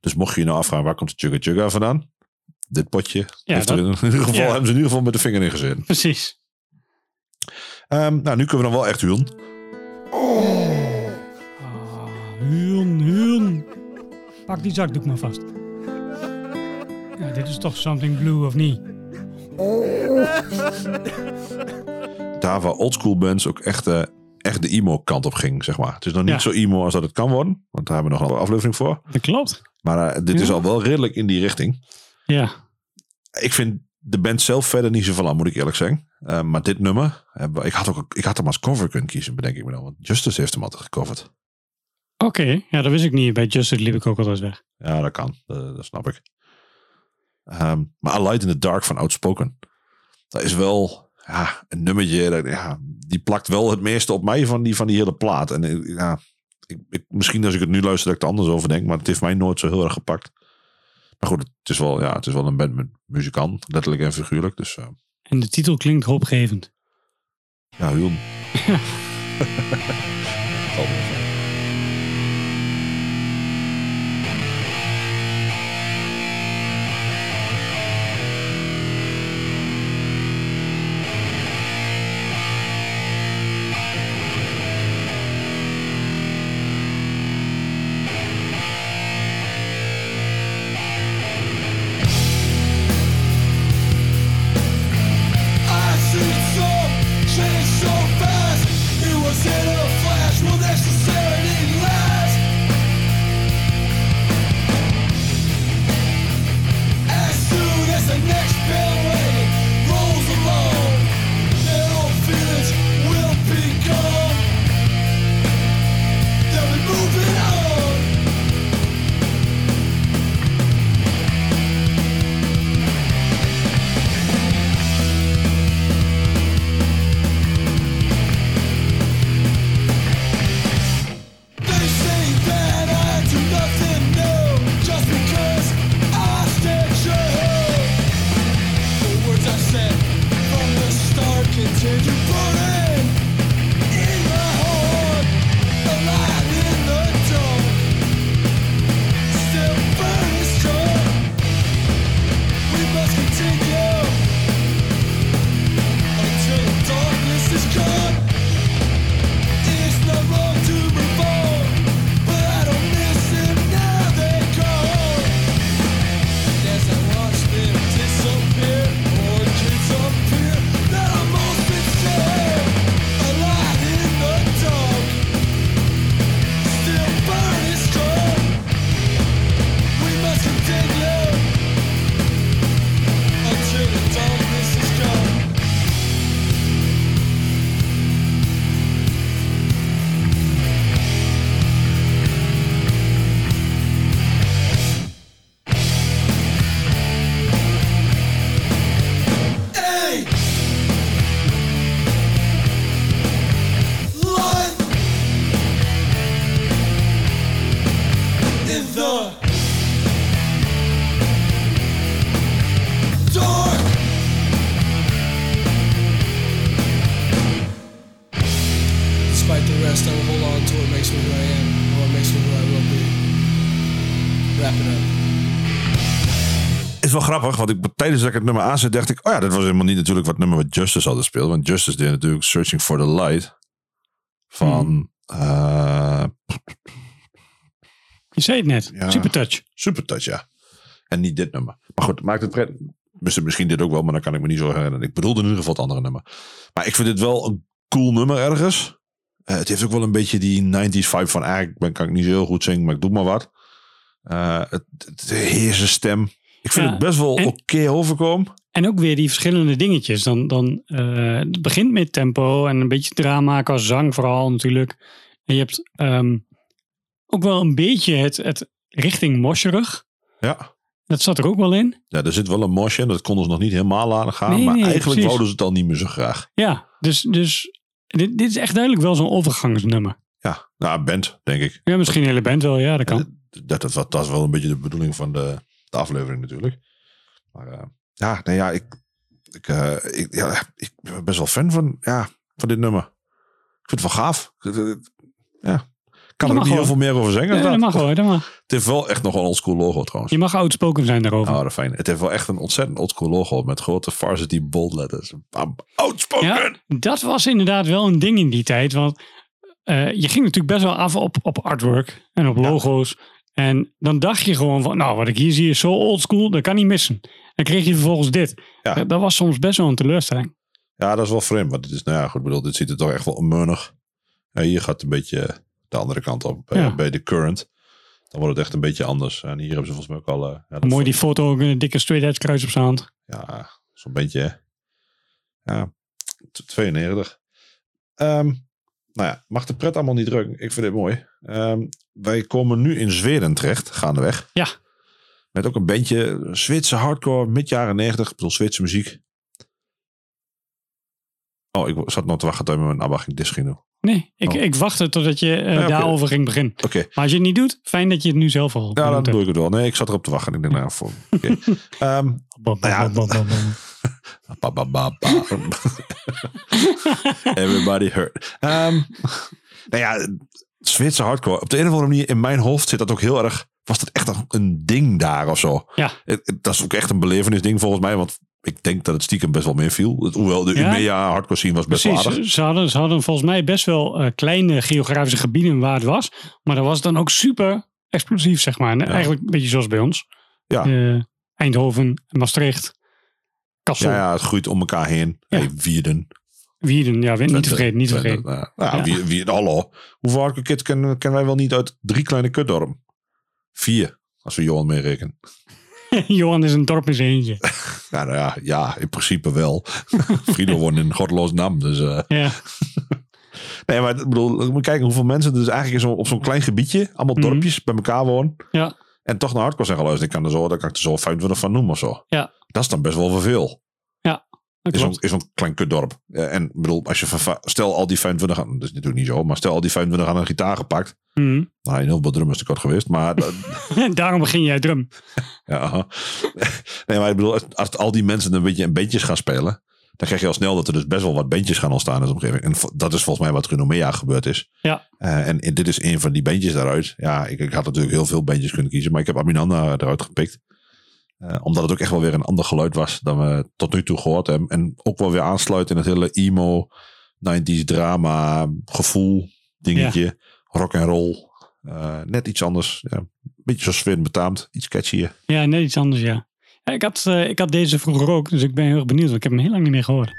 Dus mocht je je nou afvragen, waar komt de Chugga Chugga vandaan? Dit potje heeft dat- er in ieder geval, ja. hebben ze in ieder geval met de vinger in gezet. Precies. Ehm, nou, nu kunnen we dan wel echt huwen. Ah, Huun, huun. Pak die zakdoek maar vast. Ja, dit is toch something blue of niet? Daar waar oldschool bands ook echt, eh, echt de emo kant op ging, zeg maar. Het is nog niet Ja. zo emo als dat het kan worden. Want daar hebben we nog een aflevering voor. Dat klopt. Maar eh, dit is al wel redelijk in die richting. Ja. Ik vind de band zelf verder niet zoveel aan, moet ik eerlijk zeggen. Eh, maar dit nummer, eh, ik, had ook, ik had hem als cover kunnen kiezen, bedenk ik me dan. Want Justice heeft hem altijd gecoverd. Oké, ja, dat wist ik niet. Bij Justice liep ik ook altijd weg. Ja, dat kan. Dat, dat snap ik. Ehm, maar A Light in the Dark van Outspoken. Dat is wel ja, een nummertje. Dat, ja, die plakt wel het meeste op mij van die, van die hele plaat. En eh, ja, ik, ik, misschien als ik het nu luister dat ik er anders over denk. Maar het heeft mij nooit zo heel erg gepakt. Maar goed, het is wel, ja, het is wel een band met muzikant. Letterlijk en figuurlijk. Dus eh, En de titel klinkt hoopgevend. ja, heel... [LAUGHS] [LAUGHS] grappig, want ik, tijdens dat ik het nummer aanzet, dacht ik, oh ja, dat was helemaal niet natuurlijk wat nummer wat Justice hadden speeld. Want Justice deed natuurlijk Searching for the Light van eh, Je zei het net. Ja. Supertouch. Supertouch, ja. En niet dit nummer. Maar goed, maakt het pret. Misschien, dit ook wel, maar dan kan ik me niet zo herinneren. Ik bedoelde in ieder geval het andere nummer. Maar ik vind dit wel een cool nummer ergens. Eh, het heeft ook wel een beetje die 90s vibe van, ah, ik ben, kan ik niet zo heel goed zingen, maar ik doe maar wat. Eh, het, het heerse stem. Ik vind Ja, het best wel en- oké overkomen. En ook weer die verschillende dingetjes. Dan, dan, eh, het begint met tempo en een beetje drama qua zang vooral natuurlijk. En je hebt ehm, ook wel een beetje het, het richting mosjerig. Ja. Dat zat er ook wel in. ja, er zit wel een mosje in. Dat konden ze nog niet helemaal laten gaan. Nee, maar nee, eigenlijk precies. wouden ze het al niet meer zo graag. Ja, dus, dus dit, dit is echt duidelijk wel zo'n overgangsnummer. Ja, nou, band, denk ik. Ja, misschien een hele band wel. Ja, dat kan. Dat, dat, dat, dat is wel een beetje de bedoeling van de, de aflevering natuurlijk. Maar eh, ja, nee, ja, ik, ik, eh, ik, ja, ik ben best wel fan van, ja, van dit nummer. Ik vind het wel gaaf. Ja. Ik kan er ook niet heel veel meer over zeggen. Ja, dat mag hoor. Dat mag. Het heeft wel echt nog een oldschool logo trouwens. Je mag outspoken zijn daarover. Oh, dat fijn. Het heeft wel echt een ontzettend oldschool logo met grote varsity bold letters. Bam, Outspoken! Ja, dat was inderdaad wel een ding in die tijd. Want eh, je ging natuurlijk best wel af op, op artwork en op logo's. En dan dacht je gewoon van, nou, wat ik hier zie is zo oldschool, dat kan niet missen. Dan kreeg je vervolgens dit. Ja. Eh, Dat was soms best wel een teleurstelling. Ja, dat is wel vreemd. Maar dit is, nou ja, goed, bedoel, dit ziet er toch echt wel onmeunig. Ja, hier gaat het een beetje de andere kant op, bij, Ja. bij de current. Dan wordt het echt een beetje anders. En hier hebben ze volgens mij ook al... eh, ja, dat Mooi die foto, ook een dikke straight edge kruis op zijn hand. Ja, zo'n beetje... Ja, t- 92. Ehm, nou ja, mag de pret allemaal niet druk. Ik vind dit mooi. Ehm, wij komen nu in Zweden terecht, gaandeweg. Ja. Met ook een bandje Zwitserse hardcore, mid jaren 90. Ik bedoel, Zwitserse muziek. Oh, ik zat nog te wachten tot een ABBA ging disc doen. Nee, ik, Oh. ik wachtte totdat je eh, Ja, daarover ging beginnen. Oké, Maar als je het niet doet, fijn dat je het nu zelf al ja, dan doe ik het wel. Nee, ik zat erop te wachten. Ik denk, nou, voor. [LAUGHS] oké. Ehm, Nou ja. Everybody hurt. Ehm nou ja, Zwitserse hardcore. Op de een of andere manier in mijn hoofd zit dat ook heel erg. Was dat echt een, ding daar of zo? Ja. Dat is ook echt een belevenisding volgens mij. Want ik denk dat het stiekem best wel meeviel. Het- Hoewel de Ja. Umea hardcore scene was best wel Precies, ze hadden, ze hadden volgens mij best wel eh, kleine geografische gebieden waar het was. Maar dat was dan ook super explosief, zeg maar. En Eigenlijk een beetje zoals bij ons. Ja. Eh, Eindhoven, Maastricht, Kassel, Ja, ja, het groeit om elkaar heen. Ja. Hey, Wierden. Wierden. Ja, niet te vergeten, niet te vergeten. Nou, Ja. Wier- Wierden, hallo. Hoeveel hardcore kids kennen, kennen wij wel niet uit drie kleine kutdorpen? Vier, als we Johan meerekenen. [LAUGHS] Johan is een dorp in zijn eentje. [LAUGHS] Ja, nou ja, ja, in principe wel. [LAUGHS] Frido woont in Godloos Nam. Dus, eh, Ja, nee, maar ik bedoel, ik moet kijken hoeveel mensen er dus eigenlijk in zo, op zo'n klein gebiedje, allemaal Mhm. dorpjes bij elkaar wonen. ja, En toch naar hardcore zijn geluisterd. Ik kan er zo, daar kan ik er zo 25 van noemen of zo. Ja. Dat is dan best wel veel. Is zo'n, klopt. is zo'n klein kutdorp. En ik bedoel, als je van, stel al die 25 aan, dat is natuurlijk niet zo, maar stel al die 25 aan een gitaar gepakt. Mhm. Nou, in heel veel drummers te kort geweest, maar [LAUGHS] Daarom begin jij drum. [LAUGHS] Ja. Nee, maar ik bedoel, als, als al die mensen een beetje in bandjes gaan spelen, dan krijg je al snel dat er dus best wel wat bandjes gaan ontstaan in de omgeving. En dat is volgens mij wat Runomea gebeurd is. Ja. Eh, en, en dit is een van die bandjes daaruit. Ja, ik, ik had natuurlijk heel veel bandjes kunnen kiezen, maar ik heb Aminanda eruit gepikt. Eh, omdat het ook echt wel weer een ander geluid was dan we tot nu toe gehoord hebben. En ook wel weer aansluit in het hele emo, 90s drama, gevoel dingetje. Rock en roll. Eh, net iets anders. Ja, een beetje zoals Sven betaamt. Iets catchier. Ja, net iets anders, ja. Ja, ik, had, eh, ik had deze vroeger ook, dus ik ben heel erg benieuwd. Want ik heb hem heel lang niet meer gehoord.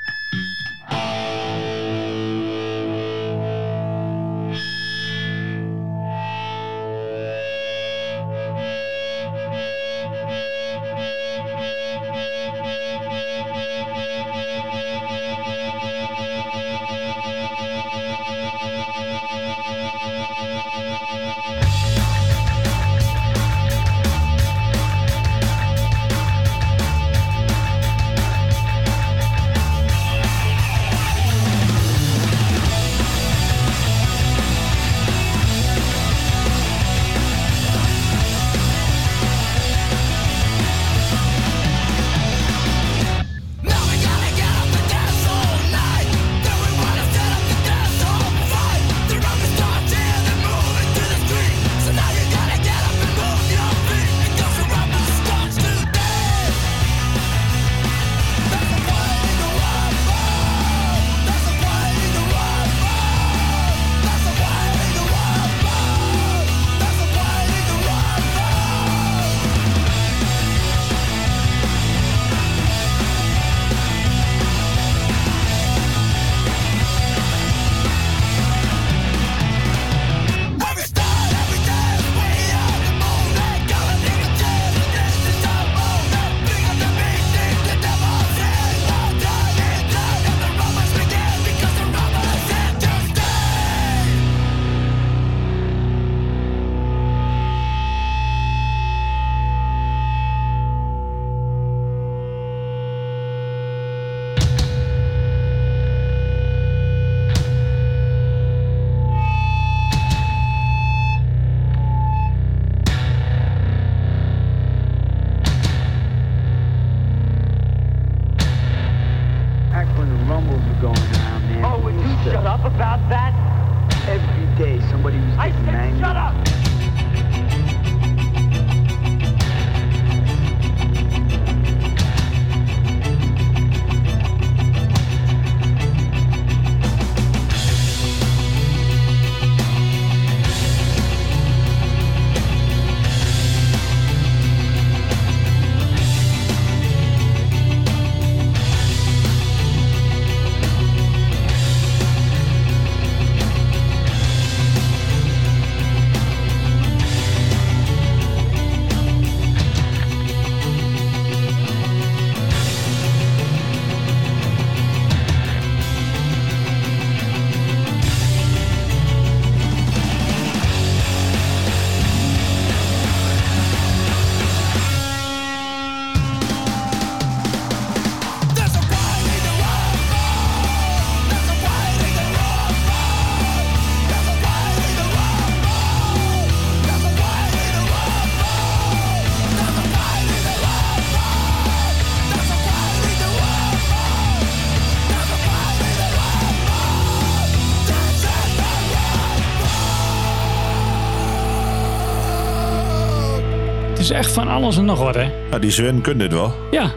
Alles en nog wat, hè? Ja, die Sven kunt dit wel. Ja.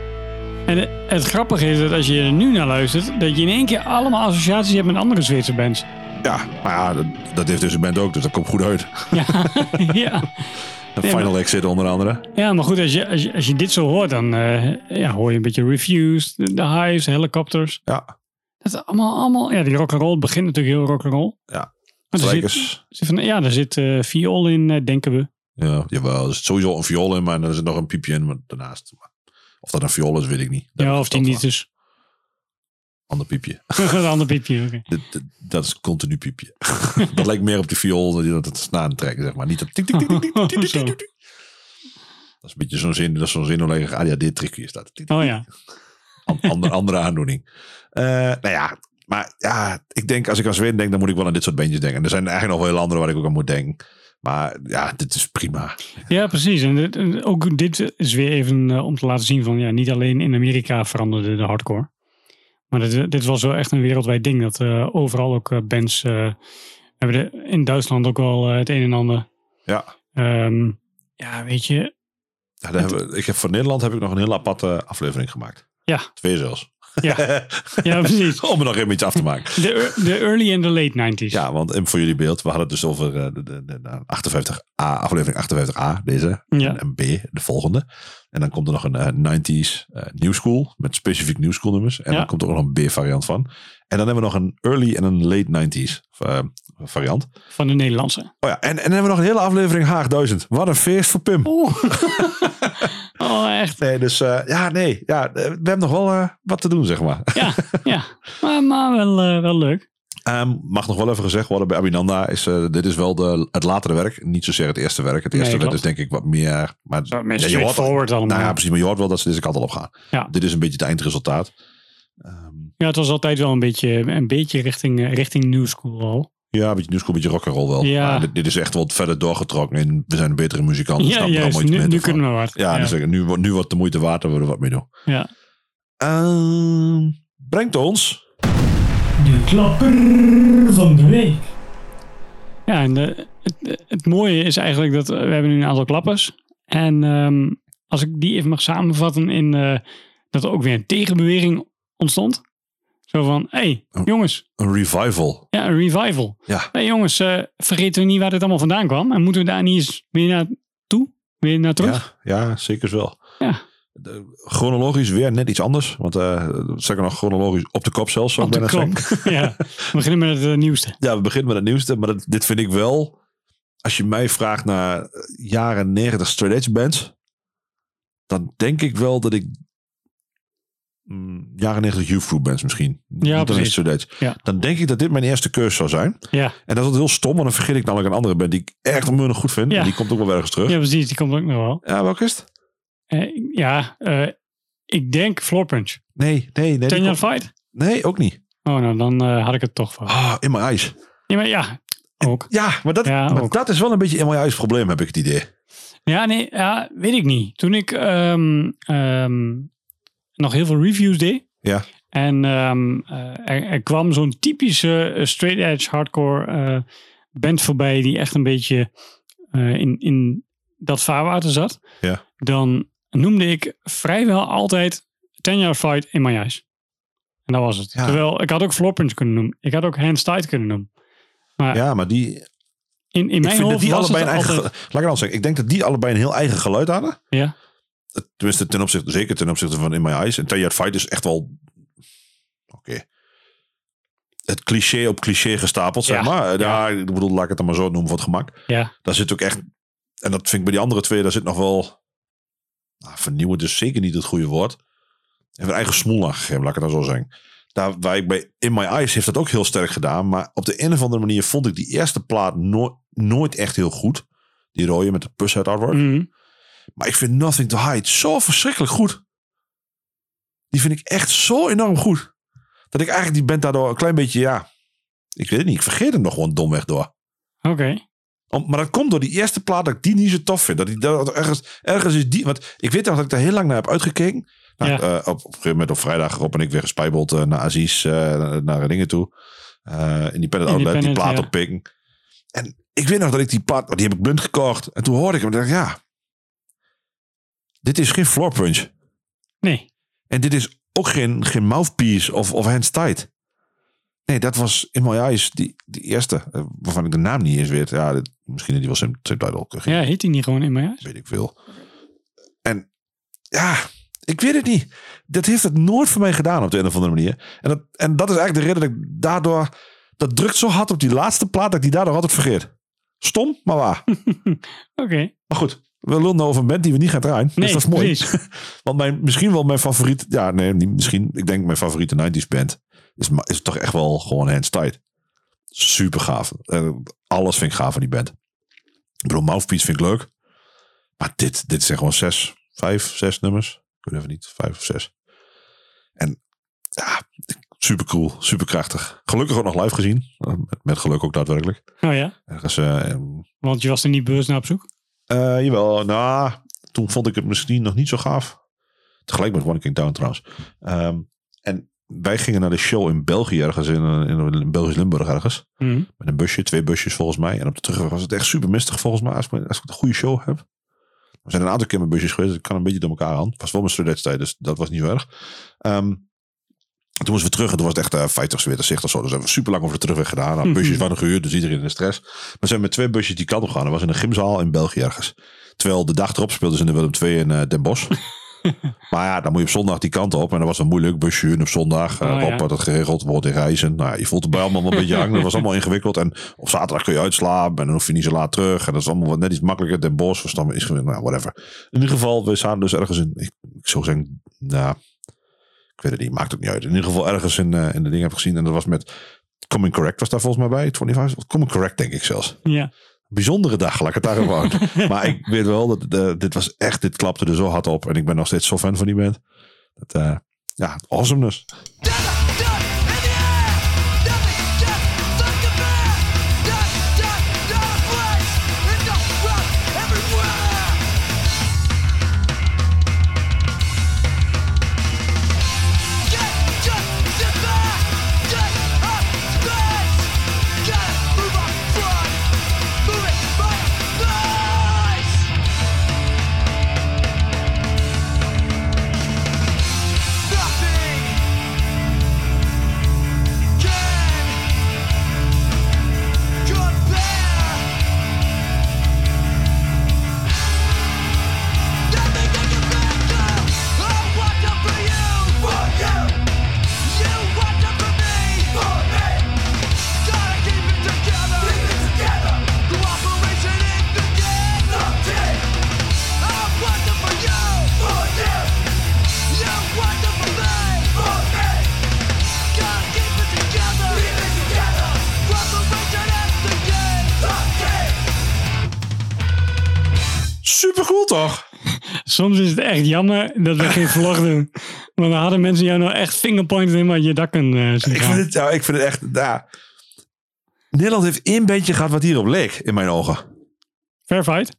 En het, grappige is dat als je er nu naar luistert, dat je in één keer allemaal associaties hebt met andere Zweedse bands. Ja, maar ja, dat, dat heeft deze band ook, dus dat komt goed uit. [LAUGHS] Ja, [LAUGHS] ja. Nee, Final Exit onder andere. ja maar goed, als je, als, je, als je dit zo hoort, dan eh, ja, hoor je een beetje Refused, de, de Hives, Helicopters. Ja, Dat is allemaal, allemaal, ja, die rock'n'roll begint natuurlijk heel rock'n'roll. ja. Maar er zit, van, ja, er zit eh viool in, eh, denken we. Ja, jawel. Er zit sowieso een viool in, maar er zit nog een piepje in maar daarnaast. Of dat een viool is, weet ik niet. Ja, of die niet is. Ander piepje. [LAUGHS] [LAUGHS] een ander piepje, okay. dat, dat, is continu piepje. [LAUGHS] dat lijkt meer op de viool dan dat het snaan trekken, zeg maar. Niet op... Dat is een beetje zo'n zin, dat is zo'n zinnolige ADHD-trucje is dat. Oh ja. andere andere aandoening. Eh, nou ja, maar ja, ik denk als ik aan Zweden denk, dan moet ik wel aan dit soort bandjes denken. Er zijn eigenlijk nog wel heel andere waar ik ook aan moet denken. Maar ja, dit is prima. Ja, precies. En dit- en ook dit is weer even eh, om te laten zien van ja, niet alleen in Amerika veranderde de hardcore. Maar dit, dit was wel echt een wereldwijd ding. Dat eh, overal ook eh, bands hebben er in Duitsland ook wel het een en ander. Ja. Ehm, ja, weet je. Ja, daar hebben ik heb voor Nederland heb ik nog een heel aparte aflevering gemaakt. Ja. Twee zelfs. Ja, ja [LAUGHS] precies. Om er nog een beetje af te maken. De, de early en de late 90s. Ja, want en voor jullie beeld, we hadden het dus over eh, de, de, de, de 58A, aflevering 58A, deze. Ja. En, en B, de volgende. En dan komt er nog een eh, 90s eh, New School, met specifiek New School nummers. En Ja. dan komt er ook nog een B-variant van. En dan hebben we nog een early en een late 90s eh, variant. Van de Nederlandse. Oh ja, en, en dan hebben we nog een hele aflevering Haag 1000. Wat een feest voor Pim. Oeh. [LAUGHS] oh, echt. Nee, dus eh, ja, nee. Ja, eh, we hebben nog wel eh, wat te doen, zeg maar. Ja, ja. [LAUGHS] Maar, maar wel, wel leuk. Ehm, mag nog wel even gezegd worden bij Abinanda is eh, dit is wel de, het latere werk, niet zozeer het eerste werk. Het eerste Nee, werk is denk ik wat meer, maar Ja, je hoort allemaal. nou ja, precies, maar je hoort wel dat ze deze kant al op gaan. Ja. Dit is een beetje het eindresultaat. Ehm, Ja, het was altijd wel een beetje, een beetje richting, richting New School al. Ja, een beetje nieuwschool, een beetje rock'n'roll wel. Ja. Maar dit, dit is echt wat verder doorgetrokken en we zijn een betere muzikant. dus Ja, juist. Nu, nu kunnen we wat. Ja, Dus, nu, wordt- nu wordt de moeite waard dat we er wat mee doen. Ja. Ehm, brengt ons De klapper van de week. Ja, en de, het, het mooie is eigenlijk dat we hebben nu een aantal klappers. En ehm, als ik die even mag samenvatten in eh, dat er ook weer een tegenbeweging ontstond. Zo van, hé hey, jongens, een revival. ja, een revival. Ja. Hey, jongens, eh, vergeten we niet waar dit allemaal vandaan kwam. En moeten we daar niet eens weer naartoe? Weer naar terug? Ja, ja, zeker wel. Ja. De- chronologisch weer net iets anders. Want uh, zeker nog chronologisch op de kop zelfs, zou Op ik de kop. [LAUGHS] ja, we beginnen met het eh, nieuwste. Ja, we beginnen met het nieuwste. Maar dat, dit vind ik wel... Als je mij vraagt naar jaren 90 straight edge bands... Dan denk ik wel dat ik... mm, jaren 90 youth group bands misschien. Precies. straight edge. Ja. Dan denk ik dat dit mijn eerste keus zou zijn. Ja, En dat is heel stom, want dan vergeet ik namelijk een andere band... die ik echt onmunnig goed vind. Ja. En die komt ook wel ergens terug. ja, Ja, precies. Die komt ook nog wel. welke is het? Eh, ja, eh, ik denk Floor Punch. Nee, nee, nee. Ten komt- Fight? Nee, ook niet. Oh, nou, dan eh, had ik het toch van. Ah, in mijn ijs. Ja, maar ja, ook. Ja, maar, dat, Ja, maar ook. dat is wel een beetje in mijn ijs probleem, heb ik het idee. Ja, nee, ja, weet ik niet. Toen ik ehm, nog heel veel reviews deed, Ja. En ehm, eh, er, er kwam zo'n typische eh, straight edge hardcore eh, band voorbij die echt een beetje in, in dat vaarwater zat. Ja. Dan noemde ik vrijwel altijd Ten Yard Fight in My Eyes. En dat was het. Ja. Terwijl ik had ook Floor Punch kunnen noemen. Ik had ook Hands Tight kunnen noemen. Ja, maar die, In, in ik mijn dat hoofd die allebei een eigen... altijd... Laat ik zeggen. Ik denk dat die allebei een heel eigen geluid hadden. Ja, Tenminste, ten opzichte, zeker ten opzichte van In My Eyes. En Yard Fight is echt wel... Oké. Het cliché op cliché gestapeld, zeg maar. Ja. ik bedoel, laat ik het dan maar zo noemen voor het gemak. ja. Daar zit ook echt... En dat vind ik bij die andere twee, daar zit nog wel... Nou, vernieuwend is zeker niet het goede woord. Even een eigen smoel aangegeven, laat ik het dan zo zeggen. Daar, waar ik bij In My Eyes heeft dat ook heel sterk gedaan. Maar op de een of andere manier vond ik die eerste plaat no- nooit echt heel goed. Die rode met de pushead artwork. Mhm. Maar ik vind Nothing to Hide zo verschrikkelijk goed. Die vind ik echt zo enorm goed. Dat ik eigenlijk die band daardoor een klein beetje, ja... Ik weet het niet, ik vergeet hem nog gewoon domweg door. Oké. Om, maar dat komt door die eerste plaat dat ik die niet zo tof vind. Dat die, dat ergens, ergens is die... Want ik weet nog dat ik daar heel lang naar heb uitgekeken. Nou, Ja. eh, op, op een gegeven moment op vrijdag Rob en ik weer gespijbeld eh, naar Aziz, eh, naar dingen toe. Independent Outlet, die plaat ja. oppikken. En ik weet nog dat ik die plaat, die heb ik blind gekocht. En toen hoorde ik hem en dacht ja, dit is geen floor punch. Nee. En dit is ook geen, geen mouthpiece of, of hands tight. Nee, dat was in my eyes die, die eerste, eh, waarvan ik de naam niet eens weet. Ja, dit, misschien die was Sam Sam Title. Geen Ja, heet hij niet gewoon in mijn huis? weet ik veel. En ja, ik weet het niet. Dat heeft het nooit voor mij gedaan op de een of andere manier. En dat, en dat is eigenlijk de reden dat ik daardoor... Dat drukt zo hard op die laatste plaat dat ik die daardoor altijd vergeet. Stom, maar waar. [LAUGHS] Oké. Maar goed, we lullen over een band die we niet gaan draaien. Nee, dus dat is mooi. precies. [LAUGHS] Want mijn, misschien wel mijn favoriet... Ja, nee, niet misschien. Ik denk mijn favoriete 90s band is, is toch echt wel gewoon Hands Tight. Super gaaf. Alles vind ik gaaf van die band. Ik bedoel, Mouthpiece vind ik leuk. Maar dit, dit zijn gewoon zes, vijf, zes nummers. Ik weet even niet, vijf of zes. En ja, super cool, super krachtig. Gelukkig ook nog live gezien. Eh, Met, met geluk ook daadwerkelijk. Oh ja? Ergens, eh, Want je was er niet bewust naar op zoek? Eh, jawel, nou, toen vond ik het misschien nog niet zo gaaf. Tegelijk met One King Town trouwens. Ehm, en wij gingen naar de show in België ergens, in, in, in Belgisch Limburg ergens. Mhm. Met een busje, twee busjes volgens mij. En op de terugweg was het echt super mistig volgens mij. Als ik, als ik een goede show heb. We zijn een aantal keer met busjes geweest. dus Ik kan een beetje door elkaar aan. Het was wel mijn studententijd, dus dat was niet zo erg. Ehm, toen moesten we terug en toen was het echt uh, 50 weer zicht of zo. Dus hebben we super lang over de terugweg gedaan. Nou, busjes waren gehuurd, dus iedereen in de stress. Maar we zijn met twee busjes die kant op gegaan. Dat was in een gymzaal in België ergens. Terwijl de dag erop speelden ze in de Willem II in eh, Den Bosch. [LAUGHS] maar ja, dan moet je op zondag die kant op. En dat was een moeilijk busje op zondag. Uh, Oh, ja. had het geregeld, wordt in reizen. Nou, je voelt het bij allemaal een beetje [LAUGHS] hangen. Dat was allemaal ingewikkeld. En op zaterdag kun je uitslapen. En dan hoef je niet zo laat terug. En dat is allemaal wat net iets makkelijker. Den Bosch was dan is nou, whatever. In ieder geval, we zaten dus ergens in. Ik, ik zou zeggen, nou, ik weet het niet, maakt ook niet uit. In ieder geval ergens in, eh, in de dingen heb ik gezien. En dat was met Coming Correct was daar volgens mij bij. 25, Coming Correct denk ik zelfs. Ja. Bijzondere dag, laat ik het daar houden. [LAUGHS] maar ik weet wel, dat eh, dit was echt, dit klapte er zo hard op. En ik ben nog steeds zo fan van die band. Dat, eh, ja, awesomeness. Soms is het echt jammer dat we geen vlog [LAUGHS] doen. Want dan hadden mensen jou nou echt fingerpointed in wat je dak kan eh zien Ik vind het, ja, ik vind het echt, ja. Nederland heeft één bandje gehad wat hierop leek, in mijn ogen. Fair fight.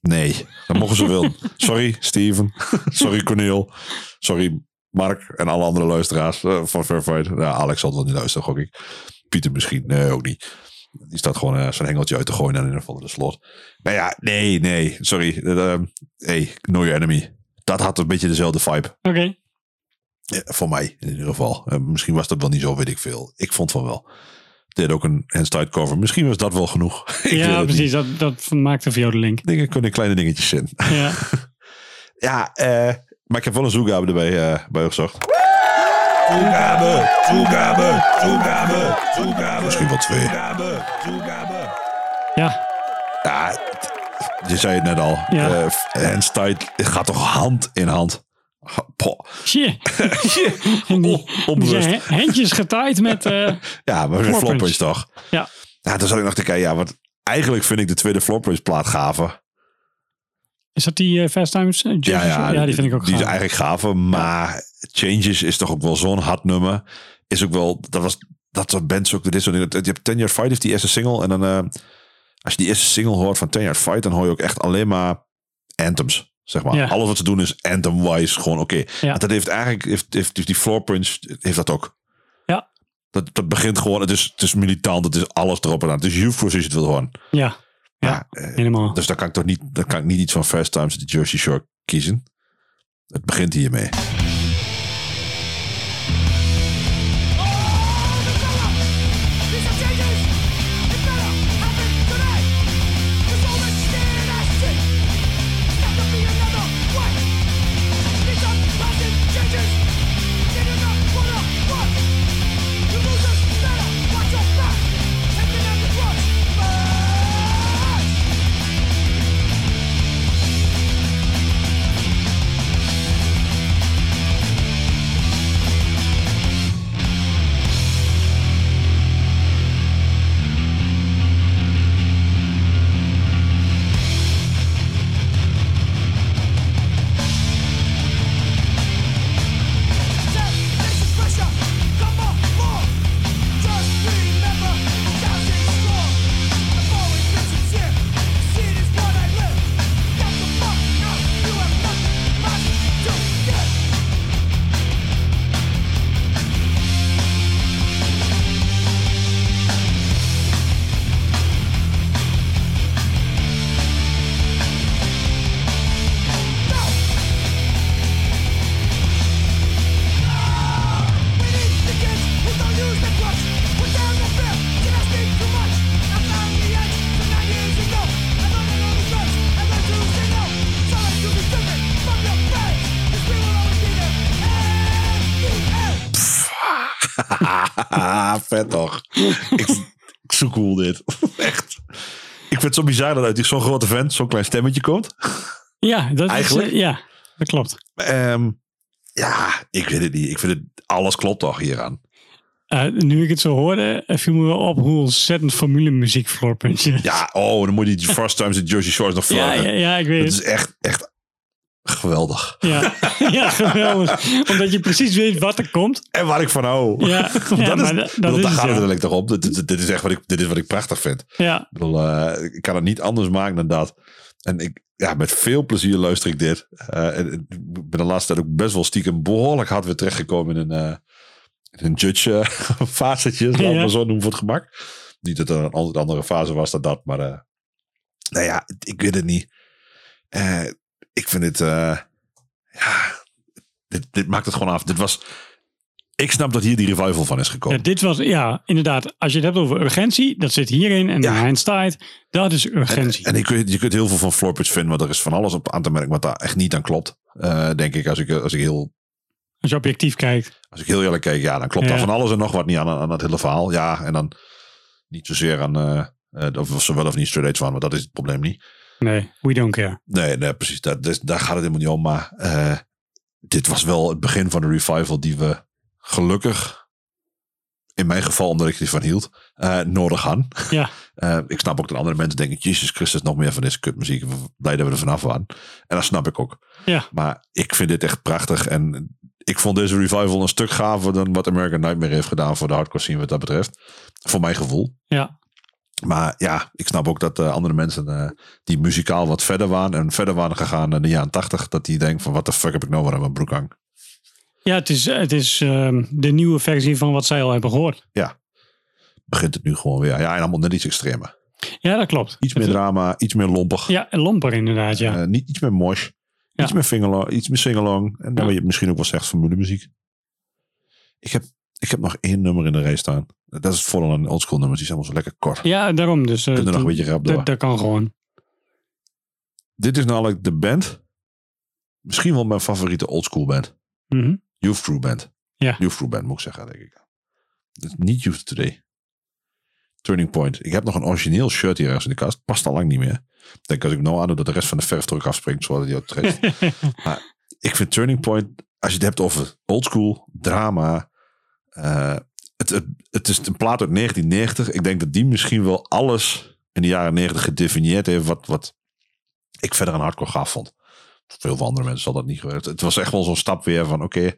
Nee, dat mogen ze wel. [LAUGHS] Sorry, Steven. Sorry, Corneel. Sorry, Mark en alle andere luisteraars eh, van Fair Fight. Ja, Alex zal het wel niet luisteren, gok ik. Pieter misschien. Nee, ook niet. Die staat gewoon eh, zijn hengeltje uit te gooien en in ieder geval de slot. Nou ja, nee, nee. Sorry. Uh, hey, know your enemy. Dat had een beetje dezelfde vibe. Oké. Ja, voor mij in ieder geval. Eh, misschien was dat wel niet zo, weet ik veel. Ik vond van wel. Dit ook een handstyle cover. Misschien was dat wel genoeg. [LAUGHS] Ja, precies. niet. Dat, dat maakte voor jou de link. Dingen kunnen kleine dingetjes zijn. Ja. [LAUGHS] Ja, eh, maar ik heb wel een erbij eh bij gezocht. Toegabe, toegabe, toegabe, toegabe. Misschien wel twee. Toegabe, toegabe. ja. Ja, je zei het net al. Ja. Handstyle gaat toch hand in hand. [LAUGHS] Die Onbewust. zijn handjes getaaid met... eh, [LAUGHS] Ja, maar een punch. toch? Ja. Ja, dan zat ik nog te kijken. Ja, wat eigenlijk vind ik de tweede floppunch plaat gaver. Is dat die eh, Fast Times? eh, Ja, die vind ik ook Die is gaaf. eigenlijk gaver. Maar Changes is toch ook wel zo'n hard nummer. Is ook wel, dat was, dat soort bands ook. Dit is zo, je hebt 10 Yard Fight, heeft die eerste single. En dan, eh, als je die eerste single hoort van 10 Yard Fight, dan hoor je ook echt alleen maar anthems. Zeg maar. Ja. Alles wat ze doen is anthem-wise gewoon oké. Ja. Dat heeft eigenlijk, heeft, heeft, heeft die floor punch, heeft dat ook. Ja. Dat, dat begint gewoon, het is, het is militant, het is alles erop en aan. Het is je het wil horen. Ja, Ja. Eh, helemaal. dus daar kan ik toch niet, daar kan ik niet iets van Fast Times at the Jersey Shore kiezen. Het begint hiermee. Cool dit. [LAUGHS] Echt. Ik vind het zo bizar dat uit zo'n grote vent zo'n klein stemmetje komt. Ja, dat Eigenlijk? is... eh, ja, dat klopt. Ehm, ja, ik weet het niet. Ik vind het, alles klopt toch hieraan. Eh, nu ik het zo hoorde, eh, viel me wel op hoe ontzettend formule muziek Floorpunch is. Ja, oh, dan moet je die First Times in Jersey Shores nog ja, vragen. ja, ja, ik weet Dat het. is echt, echt geweldig. Ja. [LAUGHS] ja, geweldig. Omdat je precies weet wat er komt. En waar ik van hou. Ja, [LAUGHS] ja dat is, dat, dat is daar gaat het eigenlijk toch om. Dit, is echt wat ik, dit is wat ik prachtig vind. Ja, Ik bedoel, eh, ik kan het niet anders maken dan dat. En ik, ja, met veel plezier luister ik dit. Eh, en ik ben de laatste tijd ook best wel stiekem behoorlijk hard weer terechtgekomen in een, eh, in een judge [LAUGHS] fasetje, laten we Ja. zo noemen voor het gemak. Niet dat er een andere- andere fase was dan dat, maar nou ja, ik weet het niet. Eh, ik vind het, eh, ja, dit, dit maakt het gewoon af. Dit was, ik snap dat hier die revival van is ja, gekomen. dit was, ja, inderdaad. Als je het hebt over urgentie, dat zit hierin. En Ja. Hindsight, dat is urgentie. En ik weet, je kunt heel veel van Floorpitch vinden, want er is van alles op aan te merken wat daar echt niet aan klopt. Eh, denk ik, als ik, als ik heel Als je objectief kijkt. Als ik heel eerlijk kijk, ja, dan klopt Ja. daar van alles en nog wat niet aan, aan het hele verhaal. Ja, en dan niet zozeer aan eh, of ze wel of niet straight edge waren, maar dat is het probleem niet. Nee, we don't care. Nee, nee precies. Dat, dus, daar gaat het helemaal niet om. Maar eh, dit was wel het begin van de revival die we gelukkig, in mijn geval omdat ik ervan hield, eh nodig hadden. Ja, [LAUGHS] Eh, ik snap ook dat andere mensen denken, Jezus Christus, nog meer van deze kutmuziek. Blij dat we er vanaf waren. En dat snap ik ook. ja, Maar ik vind dit echt prachtig. En ik vond deze revival een stuk gaver dan wat American Nightmare heeft gedaan voor de hardcore scene wat dat betreft. Voor mijn gevoel. ja. Maar ja, ik snap ook dat eh, andere mensen eh, die muzikaal wat verder waren en verder waren gegaan in de jaren tachtig, dat die denken van wat de fuck heb ik nou weer aan mijn broek hang. Ja, het is, het is ehm, de nieuwe versie van wat zij al hebben gehoord. Begint het nu gewoon weer. Ja, en allemaal net iets extremer. Ja, dat klopt. Iets meer Het- drama, iets meer lompig. Ja, lomper inderdaad, ja. Eh, niet, iets meer mosh. Ja. Iets meer fingerlong, iets meer singalong. En dan Ja. wat je misschien ook wel zegt formulemuziek. Ik heb, ik heb nog één nummer in de rij staan. Dat is vooral een oldschool nummer. Die zijn allemaal zo lekker kort. ja, daarom. Dus eh, Kunnen nog een beetje rap door. dat, dat kan gewoon. Dit is namelijk de band. Misschien wel mijn favoriete oldschool band. Mhm. Youth Crew Band. Ja. Youth Crew Band moet ik zeggen, denk ik. Het is niet Youth Today. Turning Point. Ik heb nog een origineel shirt hier ergens in de kast. Past al lang niet meer. Ik denk als ik nou aan doe dat de rest van de verf terug afspringt. Zoals die ook [LAUGHS] maar ik vind Turning Point, als je het hebt over oldschool, drama. Eh, het, het, het is een plaat uit 1990. Ik denk dat die misschien wel alles in de jaren 90 gedefinieerd heeft. Wat, wat ik verder een hardcore gaaf vond. Veel van andere mensen zal dat niet geweest. Het was echt wel zo'n stap weer van oké.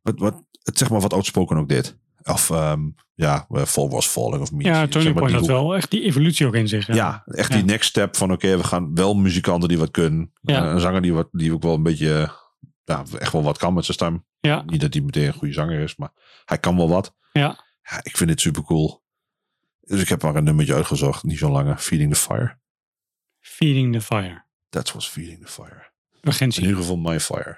wat, wat, het zeg maar wat outspoken ook dit. Of ehm, ja, eh, Fall was Falling of me. ja, zeg Turning maar Point had wel echt die evolutie ook in zich. hè. Ja, echt Ja. die next step van oké, we gaan wel muzikanten die wat kunnen. Ja. Eh, een zanger die, wat, die ook wel een beetje, ja, echt wel wat kan met zijn stem. Ja. Niet dat hij meteen een goede zanger is, maar hij kan wel wat. Ja. Ja, ik vind dit super cool. Dus ik heb maar een nummertje uitgezocht, niet zo lange. Feeding the Fire. Feeding the Fire. That was Feeding the Fire. Urgentie. In ieder geval My Fire.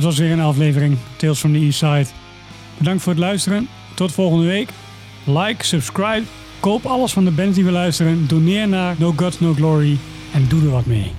Dat was weer een aflevering Tales from the East Side. Bedankt voor het luisteren. Tot volgende week. Like, subscribe, koop alles van de bands die we luisteren. Doneer naar No Gods No Glory en doe er wat mee.